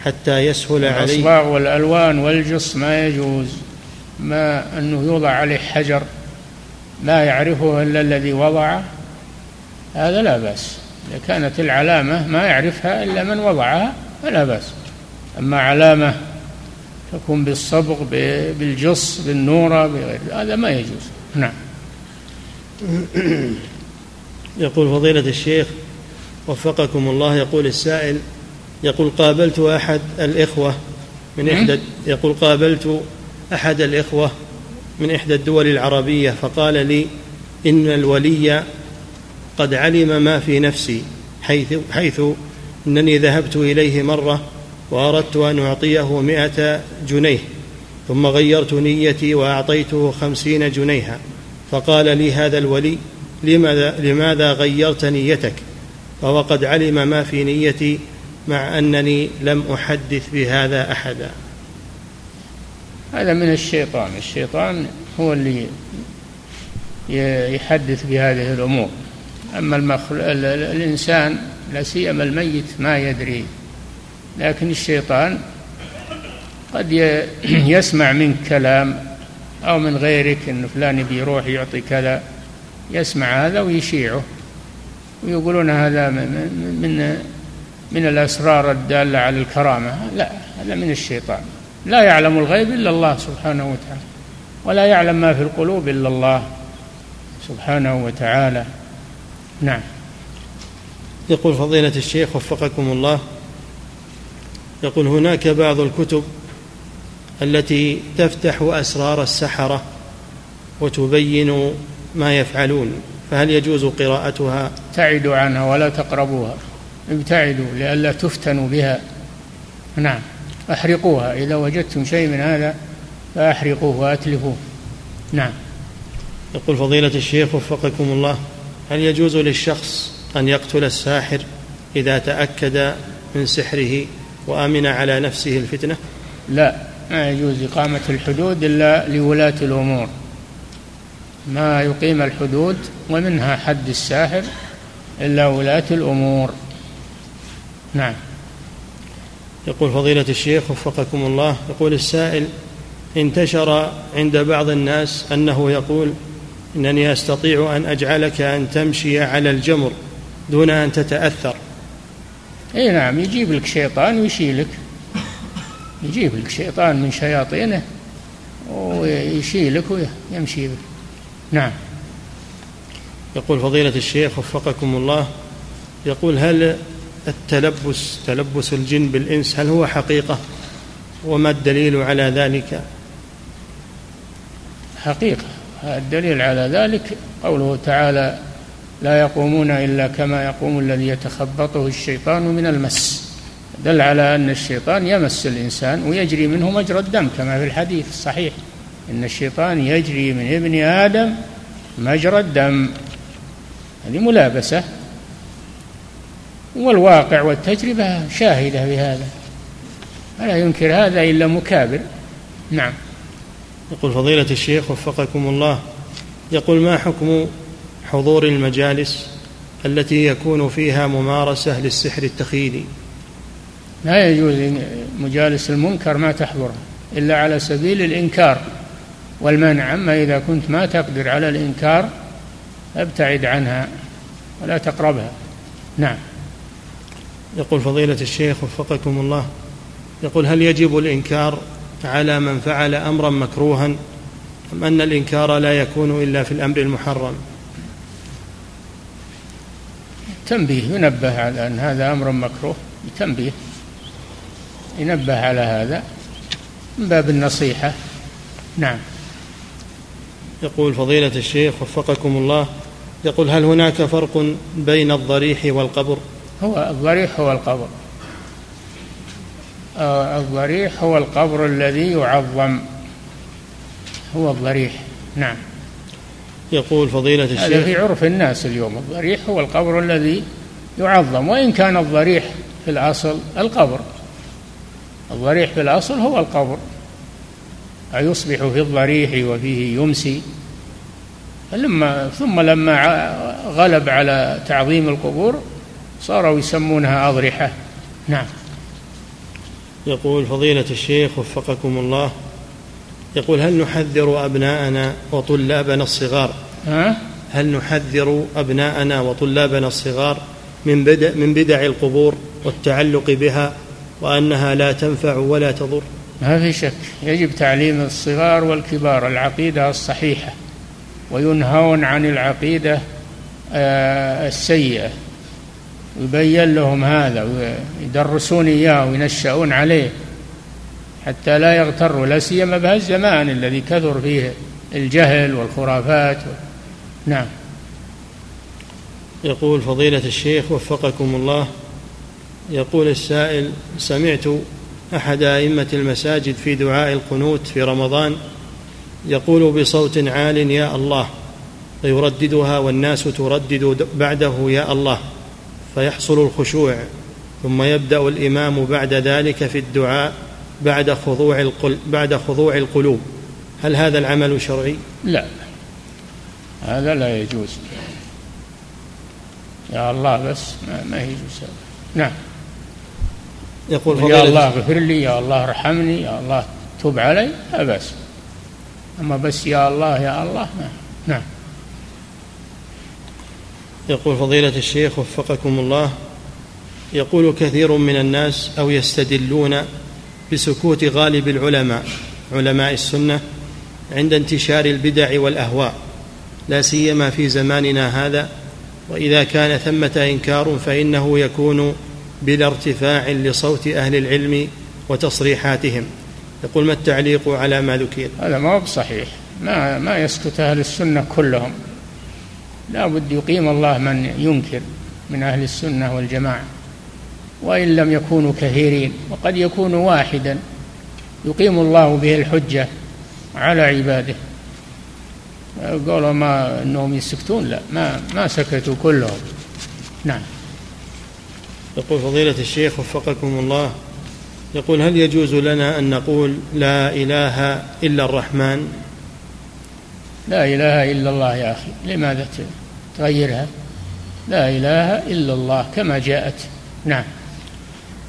[SPEAKER 1] حتى يسهل عليه.
[SPEAKER 2] الأصباغ والألوان والجص ما يجوز. ما أنه يوضع عليه حجر لا يعرفه إلا الذي وضعه هذا لا بأس. إذا كانت العلامة ما يعرفها إلا من وضعها فلا بأس. أما علامة تكون بالصبغ بالجص بالنورة بغير هذا ما يجوز. نعم.
[SPEAKER 1] يقول فضيلة الشيخ وفقكم الله يقول السائل يقول قابلت أحد الإخوة من إحدى يقول قابلت أحد الإخوة من إحدى الدول العربية فقال لي إن الولي قد علم ما في نفسي حيث, حيث أنني ذهبت إليه مرة وأردت أن أعطيه مئة جنيه ثم غيرت نيتي وأعطيته خمسين جنيها فقال لي هذا الولي لماذا, لماذا غيرت نيتك؟ فهو قد علم ما في نيتي مع أنني لم أحدث بهذا أحدا.
[SPEAKER 2] هذا من الشيطان. الشيطان هو اللي يحدث بهذه الأمور. أما المخلوق الإنسان لا سيما الميت ما يدري. لكن الشيطان قد يسمع منك كلام أو من غيرك أن فلان بيروح يعطي كذا يسمع هذا ويشيعه. ويقولون هذا من من الأسرار الدالة على الكرامة. لا هذا من الشيطان. لا يعلم الغيب إلا الله سبحانه وتعالى ولا يعلم ما في القلوب إلا الله سبحانه وتعالى. نعم.
[SPEAKER 1] يقول فضيلة الشيخ وفقكم الله يقول هناك بعض الكتب التي تفتح أسرار السحرة وتبين ما يفعلون فهل يجوز قراءتها؟
[SPEAKER 2] ابتعدوا عنها ولا تقربوها. ابتعدوا لئلا تفتنوا بها. نعم. أحرقوها. إذا وجدتم شيء من هذا فأحرقوه وأتلفوه. نعم.
[SPEAKER 1] يقول فضيلة الشيخ وفقكم الله هل يجوز للشخص أن يقتل الساحر إذا تأكد من سحره وأمن على نفسه الفتنة؟
[SPEAKER 2] لا. ما يجوز إقامة الحدود إلا لولاة الأمور. ما يقيم الحدود ومنها حد الساحر إلا ولاة الأمور. نعم.
[SPEAKER 1] يقول فضيلة الشيخ وفقكم الله يقول السائل انتشر عند بعض الناس أنه يقول إنني أستطيع أن أجعلك أن تمشي على الجمر دون أن تتأثر.
[SPEAKER 2] إي نعم يجيب لك شيطان ويشيلك. يجيب لك شيطان من شياطينه ويشيلك ويمشي بك نعم.
[SPEAKER 1] يقول فضيلة الشيخ وفقكم الله يقول هل التلبس تلبس الجن بالإنس هل هو حقيقة؟ وما الدليل على ذلك؟
[SPEAKER 2] حقيقة. الدليل على ذلك قوله تعالى لا يقومون إلا كما يقوم الذي يتخبطه الشيطان من المس. دل على أن الشيطان يمس الإنسان ويجري منه مجرى الدم كما في الحديث الصحيح. إن الشيطان يجري من ابن آدم مجرى الدم. هذه ملابسة. والواقع والتجربة شاهدة بهذا. فلا ينكر هذا إلا مكابر؟ نعم.
[SPEAKER 1] يقول فضيلة الشيخ وفقكم الله يقول ما حكم حضور المجالس التي يكون فيها ممارسة للسحر التخيلي؟
[SPEAKER 2] لا يجوز مجالس المنكر ما تحضرها إلا على سبيل الإنكار والمنع. أما إذا كنت ما تقدر على الإنكار أبتعد عنها ولا تقربها. نعم.
[SPEAKER 1] يقول فضيلة الشيخ وفقكم الله يقول هل يجب الإنكار على من فعل أمرا مكروها أم أن الإنكار لا يكون إلا في الأمر المحرم؟
[SPEAKER 2] تنبيه ينبه على أن هذا أمر مكروه تنبيه ينبه على هذا من باب النصيحة. نعم.
[SPEAKER 1] يقول فضيلة الشيخ وفقكم الله يقول هل هناك فرق بين الضريح والقبر؟
[SPEAKER 2] هو الضريح هو القبر. آه، الضريح هو القبر الذي يعظم. هو الضريح. نعم.
[SPEAKER 1] يقول فضيلة الشيخ
[SPEAKER 2] هذا في عرف الناس اليوم. الضريح هو القبر الذي يعظم. وإن كان الضريح في الأصل القبر. الضريح في الأصل هو القبر. أيصبح في الضريح وفيه يمسي. لما ثم لما غلب على تعظيم القبور صاروا يسمونها أضرحة. نعم.
[SPEAKER 1] يقول فضيلة الشيخ وفقكم الله يقول هل نحذر أبناءنا وطلابنا الصغار؟
[SPEAKER 2] ها؟
[SPEAKER 1] هل نحذر أبناءنا وطلابنا الصغار من بدع, من بدع القبور والتعلق بها وأنها لا تنفع ولا تضر؟
[SPEAKER 2] ما في شك. يجب تعليم الصغار والكبار. العقيدة الصحيحة. وينهون عن العقيدة آه، السيئة. يبين لهم هذا ويدرسون إياه وينشأون عليه حتى لا يغتروا لا سيما بهذا الزمان الذي كثر فيه الجهل والخرافات. نعم
[SPEAKER 1] يقول فضيلة الشيخ وفقكم الله يقول السائل سمعت أحد أئمة المساجد في دعاء القنوت في رمضان يقول بصوت عال يا الله فيرددها والناس تردد بعده يا الله فيحصل الخشوع ثم يبدأ الإمام بعد ذلك في الدعاء بعد خضوع القل بعد خضوع القلوب. هل هذا العمل شرعي؟
[SPEAKER 2] لا هذا لا يجوز. يا الله بس ما, ما يجوز هذا. نعم. يقول يا الله اغفر لي يا الله ارحمني يا الله تب علي لا بأس. أما بس يا الله يا الله ما. نعم.
[SPEAKER 1] يقول فضيلة الشيخ وفقكم الله يقول كثير من الناس أو يستدلون بسكوت غالب العلماء علماء السنة عند انتشار البدع والأهواء لا سيما في زماننا هذا وإذا كان ثمة إنكار فإنه يكون بلا ارتفاع لصوت أهل العلم وتصريحاتهم. يقول ما التعليق على ما ذكر؟
[SPEAKER 2] هذا ما هو بصحيح. ما ما يسكت أهل السنة كلهم. لا بد يقيم الله من ينكر من أهل السنة والجماعة وإن لم يكونوا كثيرين وقد يكون واحدا يقيم الله به الحجة على عباده. قولوا ما إنهم يسكتون لا ما ما سكتوا كلهم. نعم.
[SPEAKER 1] يقول فضيلة الشيخ وفقكم الله يقول هل يجوز لنا أن نقول لا إله إلا الرحمن؟
[SPEAKER 2] لا إله إلا الله يا أخي لماذا تغيرها. لا إله إلا الله كما جاءت. نعم.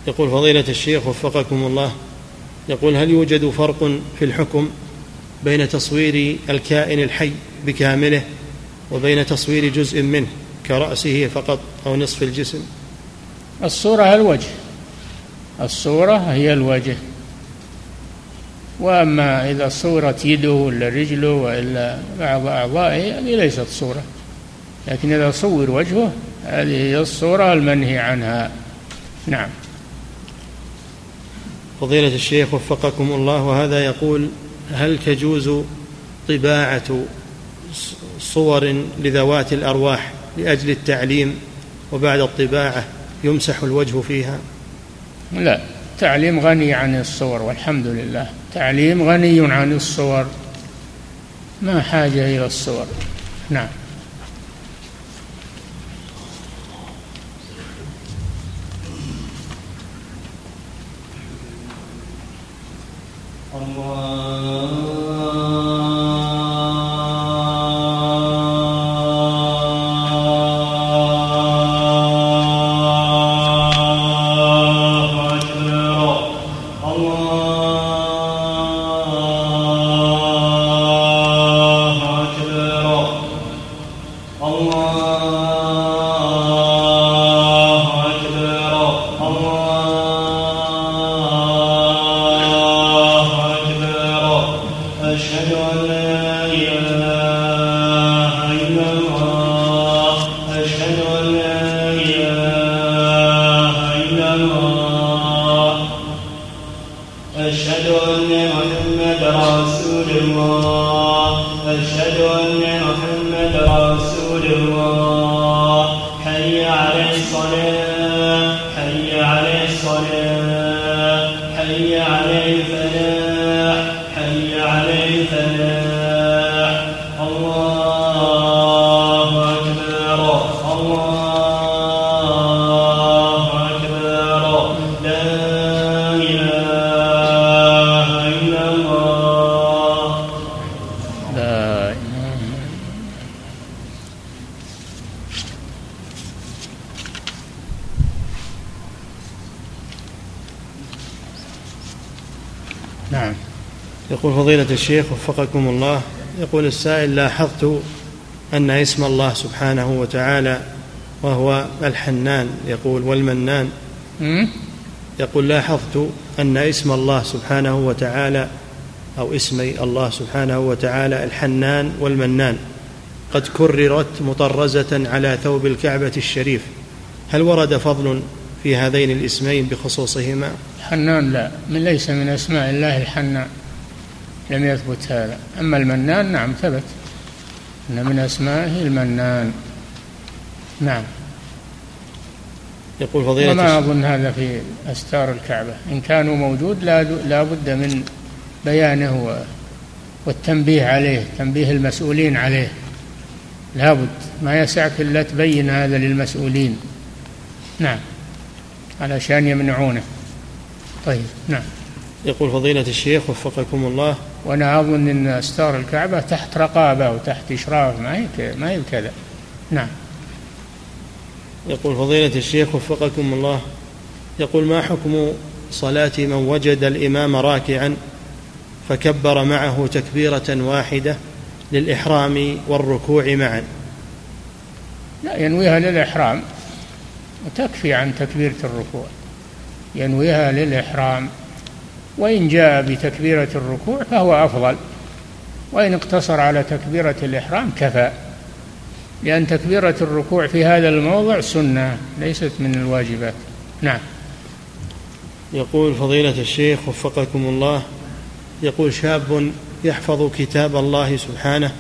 [SPEAKER 1] يقول فضيلة الشيخ وفقكم الله يقول هل يوجد فرق في الحكم بين تصوير الكائن الحي بكامله وبين تصوير جزء منه كرأسه فقط أو نصف الجسم؟
[SPEAKER 2] الصورة الوجه. الصورة هي الوجه. وأما إذا صورت يده ولا رجله وإلا بعض أعضائه هذه ليست صورة. لكن إذا صور وجهه هذه هي الصورة المنهي عنها. نعم.
[SPEAKER 1] فضيلة الشيخ وفقكم الله وهذا يقول هل تجوز طباعة صور لذوات الأرواح لأجل التعليم وبعد الطباعة يمسح الوجه فيها؟
[SPEAKER 2] لا. تعليم غني عن الصور والحمد لله. تعليم غني عن الصور. ما حاجة إلى الصور؟ نعم.
[SPEAKER 1] الشيخ وفقكم الله. يقول السائل لاحظت أن اسم الله سبحانه وتعالى وهو الحنان يقول والمنان؟ يقول لاحظت أن اسم الله سبحانه وتعالى أو اسمي الله سبحانه وتعالى الحنان والمنان قد كررت مطرزة على ثوب الكعبة الشريف. هل ورد فضل في هذين الاسمين بخصوصهما؟
[SPEAKER 2] حنان لا من ليس من أسماء الله الحنان. لم يثبت هذا. أما المنان نعم ثبت. أن من أسمائه المنان. نعم.
[SPEAKER 1] يقول فضيلة
[SPEAKER 2] وما أظن هذا في أستار الكعبة. إن كانوا موجود لا لا بد من بيانه والتنبيه عليه تنبيه المسؤولين عليه. لا بد. ما يسعك إلا تبين هذا للمسؤولين. نعم. علشان يمنعونه. طيب نعم.
[SPEAKER 1] يقول فضيلة الشيخ وفقكم الله.
[SPEAKER 2] وأنا أظن أن أستار الكعبة تحت رقابة وتحت إشراف ما هي ما هي كذا نعم.
[SPEAKER 1] يقول فضيلة الشيخ وفقكم الله يقول ما حكم صلاة من وجد الإمام راكعا فكبر معه تكبيرة واحدة للإحرام والركوع معا؟
[SPEAKER 2] لا ينويها للإحرام وتكفي عن تكبيرة الركوع. ينويها للإحرام. وإن جاء بتكبيرة الركوع فهو أفضل وإن اقتصر على تكبيرة الإحرام كفى لأن تكبيرة الركوع في هذا الموضع سنة ليست من الواجبات. نعم.
[SPEAKER 1] يقول فضيلة الشيخ وفقكم الله يقول شاب يحفظ كتاب الله سبحانه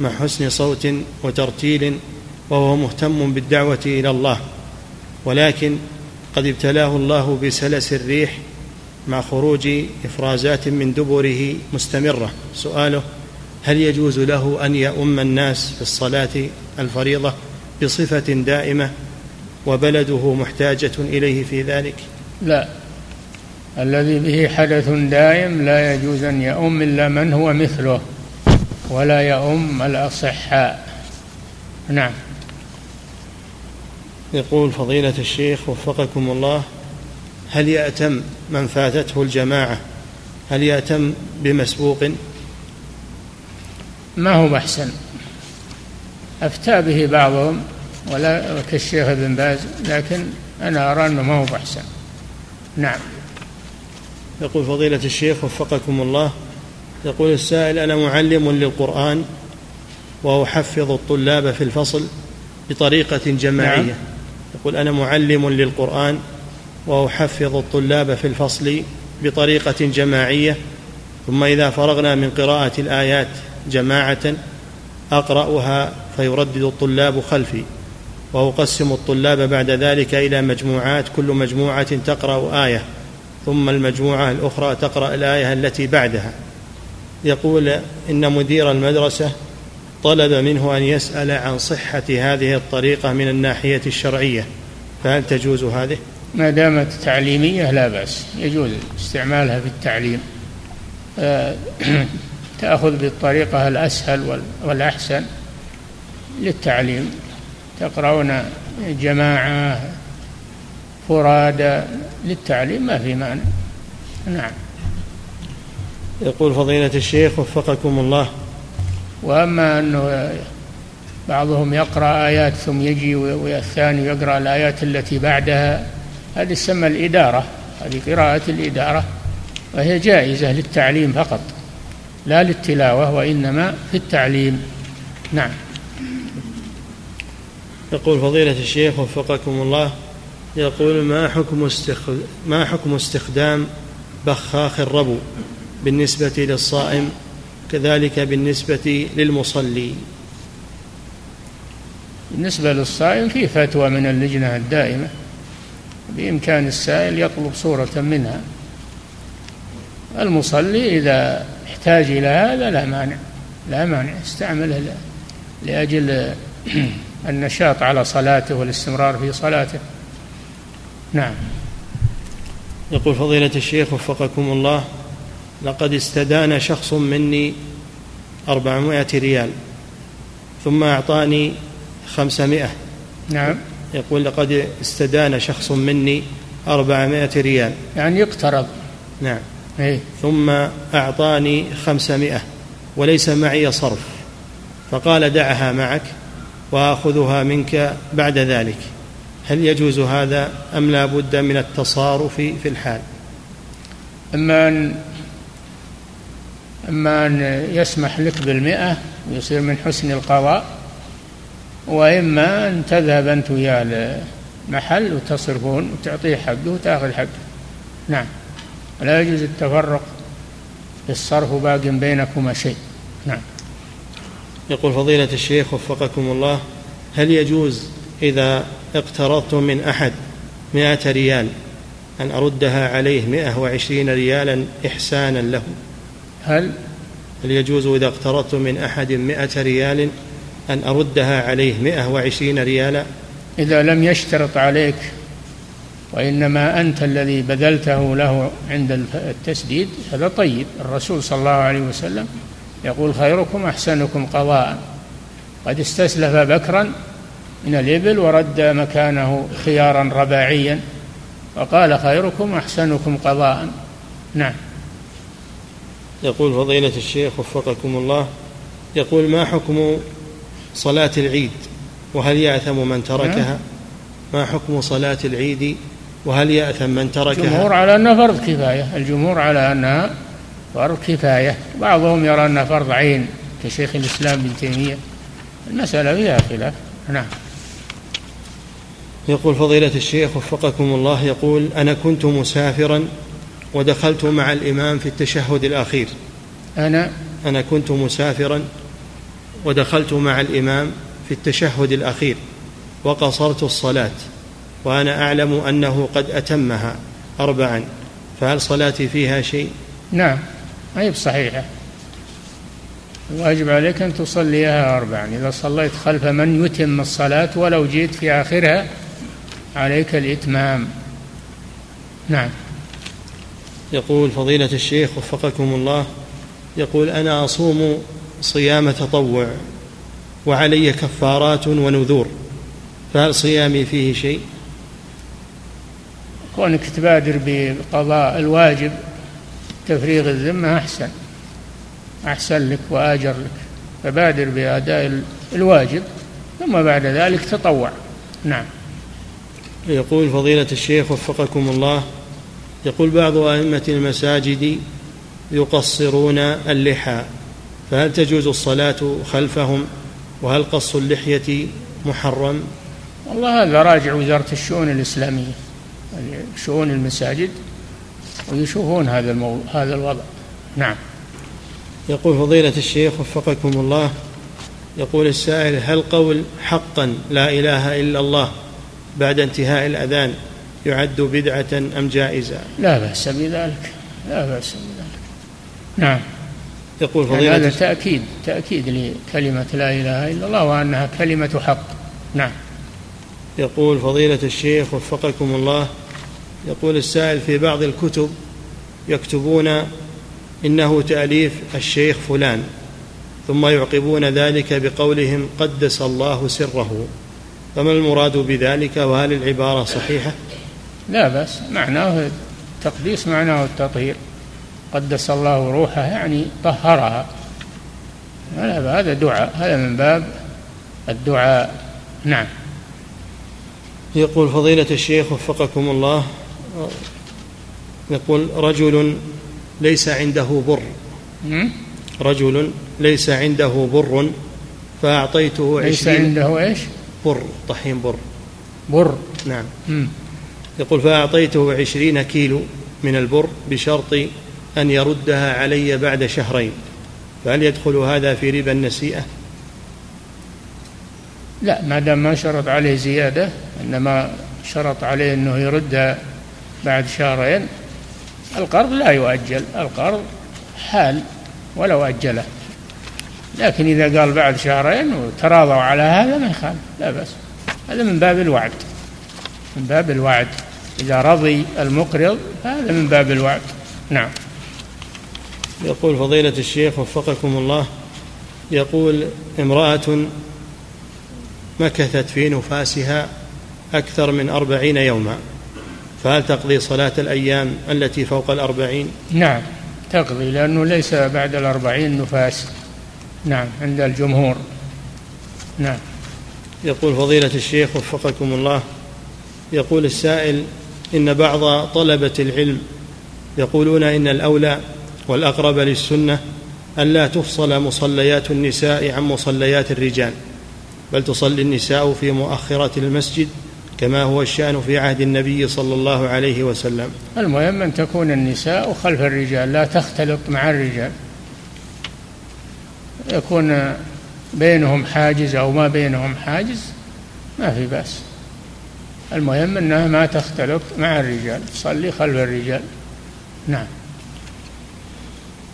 [SPEAKER 1] مع حسن صوت وترتيل وهو مهتم بالدعوة إلى الله ولكن قد ابتلاه الله بسلس الريح مع خروج إفرازات من دبره مستمرة. سؤاله هل يجوز له أن يؤم الناس في الصلاة الفريضة بصفة دائمة وبلده محتاجة إليه في ذلك؟
[SPEAKER 2] لا. الذي به حدث دائم لا يجوز أن يؤم إلا من هو مثله ولا يؤم الأصحاء. نعم.
[SPEAKER 1] يقول فضيلة الشيخ وفقكم الله هل يأتم من فاتته الجماعة؟ هل يأتم بمسبوق؟
[SPEAKER 2] ما هو أحسن أفتى به بعضهم ولا كالشيخ ابن باز لكن أنا أرى أنه ما هو أحسن نعم.
[SPEAKER 1] يقول فضيلة الشيخ وفقكم الله يقول السائل أنا معلم للقرآن وأحفظ الطلاب في الفصل بطريقة جماعية.
[SPEAKER 2] نعم.
[SPEAKER 1] يقول أنا معلم للقرآن وأحفظ الطلاب في الفصل بطريقة جماعية ثم إذا فرغنا من قراءة الآيات جماعة أقرأها فيردد الطلاب خلفي وأقسم الطلاب بعد ذلك إلى مجموعات كل مجموعة تقرأ آية ثم المجموعة الأخرى تقرأ الآية التي بعدها يقول إن مدير المدرسة طلب منه أن يسأل عن صحة هذه الطريقة من الناحية الشرعية فهل تجوز هذه؟
[SPEAKER 2] ما دامت تعليمية لا بأس يجوز استعمالها في التعليم. آه، تأخذ بالطريقة الأسهل وال- والأحسن للتعليم. تقرؤون جماعة فرادى للتعليم ما في مانع. نعم.
[SPEAKER 1] يقول فضيلة الشيخ وفقكم الله.
[SPEAKER 2] وأما أنه بعضهم يقرأ آيات ثم يجي والثاني يقرأ الآيات التي بعدها هذه تسمى الإدارة هذه قراءة الإدارة وهي جائزة للتعليم فقط لا للتلاوة وإنما في التعليم. نعم.
[SPEAKER 1] يقول فضيلة الشيخ وفقكم الله يقول ما حكم استخ... ما حكم استخدام بخاخ الربو بالنسبة للصائم كذلك بالنسبة للمصلي؟
[SPEAKER 2] بالنسبة للصائم في فتوى من اللجنة الدائمة. بإمكان السائل يطلب صورة منها. المصلي إذا احتاج إلى هذا لا مانع لا مانع استعمله لأجل النشاط على صلاته والاستمرار في صلاته. نعم.
[SPEAKER 1] يقول فضيلة الشيخ وفقكم الله لقد استدان شخص مني أربعمائة ريال ثم أعطاني خمسمائة.
[SPEAKER 2] نعم.
[SPEAKER 1] يقول لقد استدان شخص مني أربعمائة ريال.
[SPEAKER 2] يعني يقترض.
[SPEAKER 1] نعم.
[SPEAKER 2] إيه؟
[SPEAKER 1] ثم أعطاني خمسمائة وليس معي صرف. فقال دعها معك وآخذها منك بعد ذلك. هل يجوز هذا أم لا بد من التصارف في الحال؟
[SPEAKER 2] أما أن أما أن يسمح لك بالمئة ويصير من حسن القضاء. وإما أن تذهب أنت وياه المحل وتصرفون وتعطيه حقه وتأخذ حقه. نعم. لا يجوز التفرق في الصرف باق بينكما شيء. نعم.
[SPEAKER 1] يقول فضيلة الشيخ وفقكم الله هل يجوز إذا اقترضت من أحد مائة ريال أن أردها عليه مائة وعشرين ريالا إحسانا له؟
[SPEAKER 2] هل؟
[SPEAKER 1] هل يجوز إذا اقترضت من أحد مائة ريال أن أردها عليه مائة وعشرين ريالا؟
[SPEAKER 2] إذا لم يشترط عليك وإنما أنت الذي بذلته له عند التسديد هذا طيب. الرسول صلى الله عليه وسلم يقول خيركم أحسنكم قضاء. قد استسلف بكرا من الإبل ورد مكانه خيارا رباعيا وقال خيركم أحسنكم قضاء. نعم.
[SPEAKER 1] يقول فضيلة الشيخ وفقكم الله يقول ما حكم صلاة العيد وهل يأثم من تركها؟
[SPEAKER 2] نعم.
[SPEAKER 1] ما حكم صلاة العيد؟ وهل يأثم من تركها؟
[SPEAKER 2] الجمهور على أنها فرض كفاية الجمهور على أنها فرض كفاية. بعضهم يرى أنها فرض عين كشيخ الإسلام ابن تيمية. المسألة فيها خلاف. نعم.
[SPEAKER 1] يقول فضيلة الشيخ وفقكم الله يقول أنا كنت مسافرا ودخلت مع الإمام في التشهد الأخير.
[SPEAKER 2] أنا؟
[SPEAKER 1] أنا كنت مسافرا ودخلت مع الإمام في التشهد الأخير وقصرت الصلاة وأنا أعلم أنه قد أتمها أربعا فهل صلاتي فيها شيء؟
[SPEAKER 2] نعم ما هي بصحيحة. الواجب عليك أن تصليها أربعا. إذا صليت خلف من يتم الصلاة ولو جئت في آخرها عليك الإتمام. نعم.
[SPEAKER 1] يقول فضيلة الشيخ وفقكم الله يقول أنا أصوم صيام تطوع وعلي كفارات ونذور فهل صيامي فيه شيء؟
[SPEAKER 2] كونك تبادر بقضاء الواجب تفريغ الذمة أحسن أحسن لك وآجر لك فبادر بأداء الواجب ثم بعد ذلك تطوع. نعم.
[SPEAKER 1] يقول فضيلة الشيخ وفقكم الله يقول بعض أئمة المساجد يقصرون اللحى فهل تجوز الصلاة خلفهم؟ وهل قص اللحية محرم؟
[SPEAKER 2] والله هذا راجع وزارة الشؤون الإسلامية شؤون المساجد ويشوفون هذا المو... هذا الوضع. نعم.
[SPEAKER 1] يقول فضيلة الشيخ وفقكم الله يقول السائل هل قول حقا لا إله إلا الله بعد انتهاء الأذان يعد بدعة أم جائزة؟
[SPEAKER 2] لا بأس بذلك لا بأس بذلك. نعم.
[SPEAKER 1] يقول
[SPEAKER 2] يعني
[SPEAKER 1] فضيلة
[SPEAKER 2] هذا تأكيد تأكيد لكلمة لا إله إلا الله وأنها كلمة حق. نعم.
[SPEAKER 1] يقول فضيلة الشيخ وفقكم الله يقول السائل في بعض الكتب يكتبون إنه تأليف الشيخ فلان ثم يعقبون ذلك بقولهم قدس الله سره. فما المراد بذلك؟ وهل العبارة صحيحة؟
[SPEAKER 2] لا بأس معناه التقديس معناه التطهير. قدس الله روحها يعني طهرها. هذا دعاء هذا من باب الدعاء. نعم.
[SPEAKER 1] يقول فضيلة الشيخ وفقكم الله يقول رجل ليس عنده بر. رجل ليس عنده بر فأعطيته
[SPEAKER 2] ليس
[SPEAKER 1] عشرين
[SPEAKER 2] عنده إيش؟
[SPEAKER 1] بر طحين بر.
[SPEAKER 2] بر.
[SPEAKER 1] نعم. يقول فأعطيته عشرين كيلو من البر بشرط أن يردها علي بعد شهرين. فهل يدخل هذا في ربا النسيئة؟
[SPEAKER 2] لا ما دام ما شرط عليه زيادة إنما شرط عليه أنه يرد بعد شهرين القرض لا يؤجل. القرض حال ولو أجله. لكن إذا قال بعد شهرين وتراضوا على هذا ما يخالف. لا بأس. هذا من باب الوعد. من باب الوعد. إذا رضي المقرض فهذا من باب الوعد. نعم.
[SPEAKER 1] يقول فضيلة الشيخ وفقكم الله يقول امرأة مكثت في نفاسها أكثر من أربعين يوما فهل تقضي صلاة الأيام التي فوق الأربعين؟
[SPEAKER 2] نعم تقضي لأنه ليس بعد الأربعين نفاس. نعم عند الجمهور. نعم.
[SPEAKER 1] يقول فضيلة الشيخ وفقكم الله يقول السائل إن بعض طلبة العلم يقولون إن الأولى والأقرب للسنة ألا تفصل مصليات النساء عن مصليات الرجال بل تصلي النساء في مؤخرة المسجد كما هو الشأن في عهد النبي صلى الله عليه وسلم.
[SPEAKER 2] المهم أن تكون النساء خلف الرجال لا تختلط مع الرجال. يكون بينهم حاجز أو ما بينهم حاجز ما في بأس. المهم أنها ما تختلط مع الرجال تصلي خلف الرجال. نعم.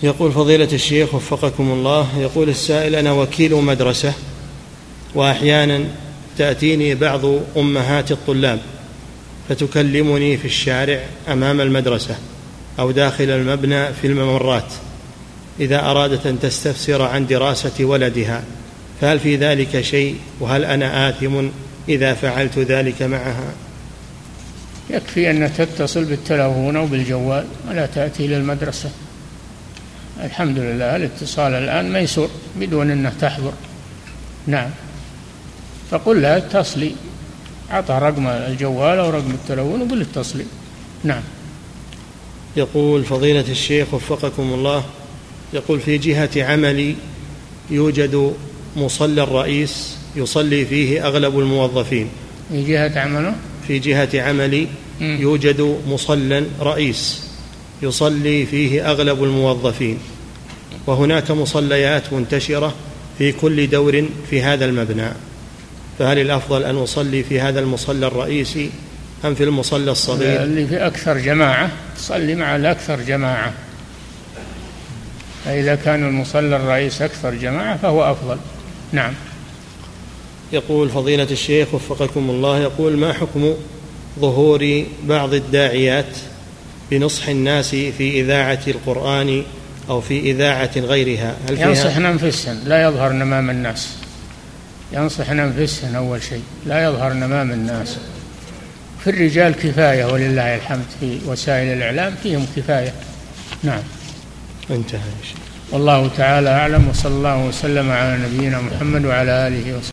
[SPEAKER 1] يقول فضيلة الشيخ وفقكم الله يقول السائل أنا وكيل مدرسة وأحيانا تأتيني بعض أمهات الطلاب فتكلمني في الشارع أمام المدرسة أو داخل المبنى في الممرات إذا أرادت أن تستفسر عن دراسة ولدها فهل في ذلك شيء؟ وهل أنا آثم إذا فعلت ذلك معها؟
[SPEAKER 2] يكفي أن تتصل بالتلفون أو بالجوال ولا تأتي للمدرسة. الحمد لله الاتصال الآن ميسور بدون أنه تحضر. نعم. فقل لها اتصلي. أعطى رقم الجوال أو رقم التلفون وقل اتصلي. نعم.
[SPEAKER 1] يقول فضيلة الشيخ وفقكم الله يقول في جهة عملي يوجد مصلى الرئيس يصلي فيه أغلب الموظفين.
[SPEAKER 2] في جهة عمله؟
[SPEAKER 1] في جهة عملي يوجد مصلى رئيس. يصلي فيه أغلب الموظفين. وهناك مصليات منتشرة في كل دور في هذا المبنى. فهل الأفضل أن أصلي في هذا المصلى الرئيسي أم في المصلى الصغير؟
[SPEAKER 2] اللي في أكثر جماعة. صلي مع الأكثر جماعة. فإذا كان المصلى الرئيس أكثر جماعة فهو أفضل. نعم.
[SPEAKER 1] يقول فضيلة الشيخ وفقكم الله يقول ما حكم ظهور بعض الداعيات بنصح الناس في إذاعة القرآن أو في إذاعة غيرها.
[SPEAKER 2] هل فيها؟ ينصحن أنفسهن لا يظهرن أمام الناس. ينصحن أنفسهن أول شيء لا يظهرن أمام الناس. في الرجال كفاية ولله الحمد في وسائل الإعلام فيهم كفاية. نعم.
[SPEAKER 1] انتهى
[SPEAKER 2] والله تعالى أعلم وصلى الله وسلم على نبينا محمد وعلى آله وصحبه.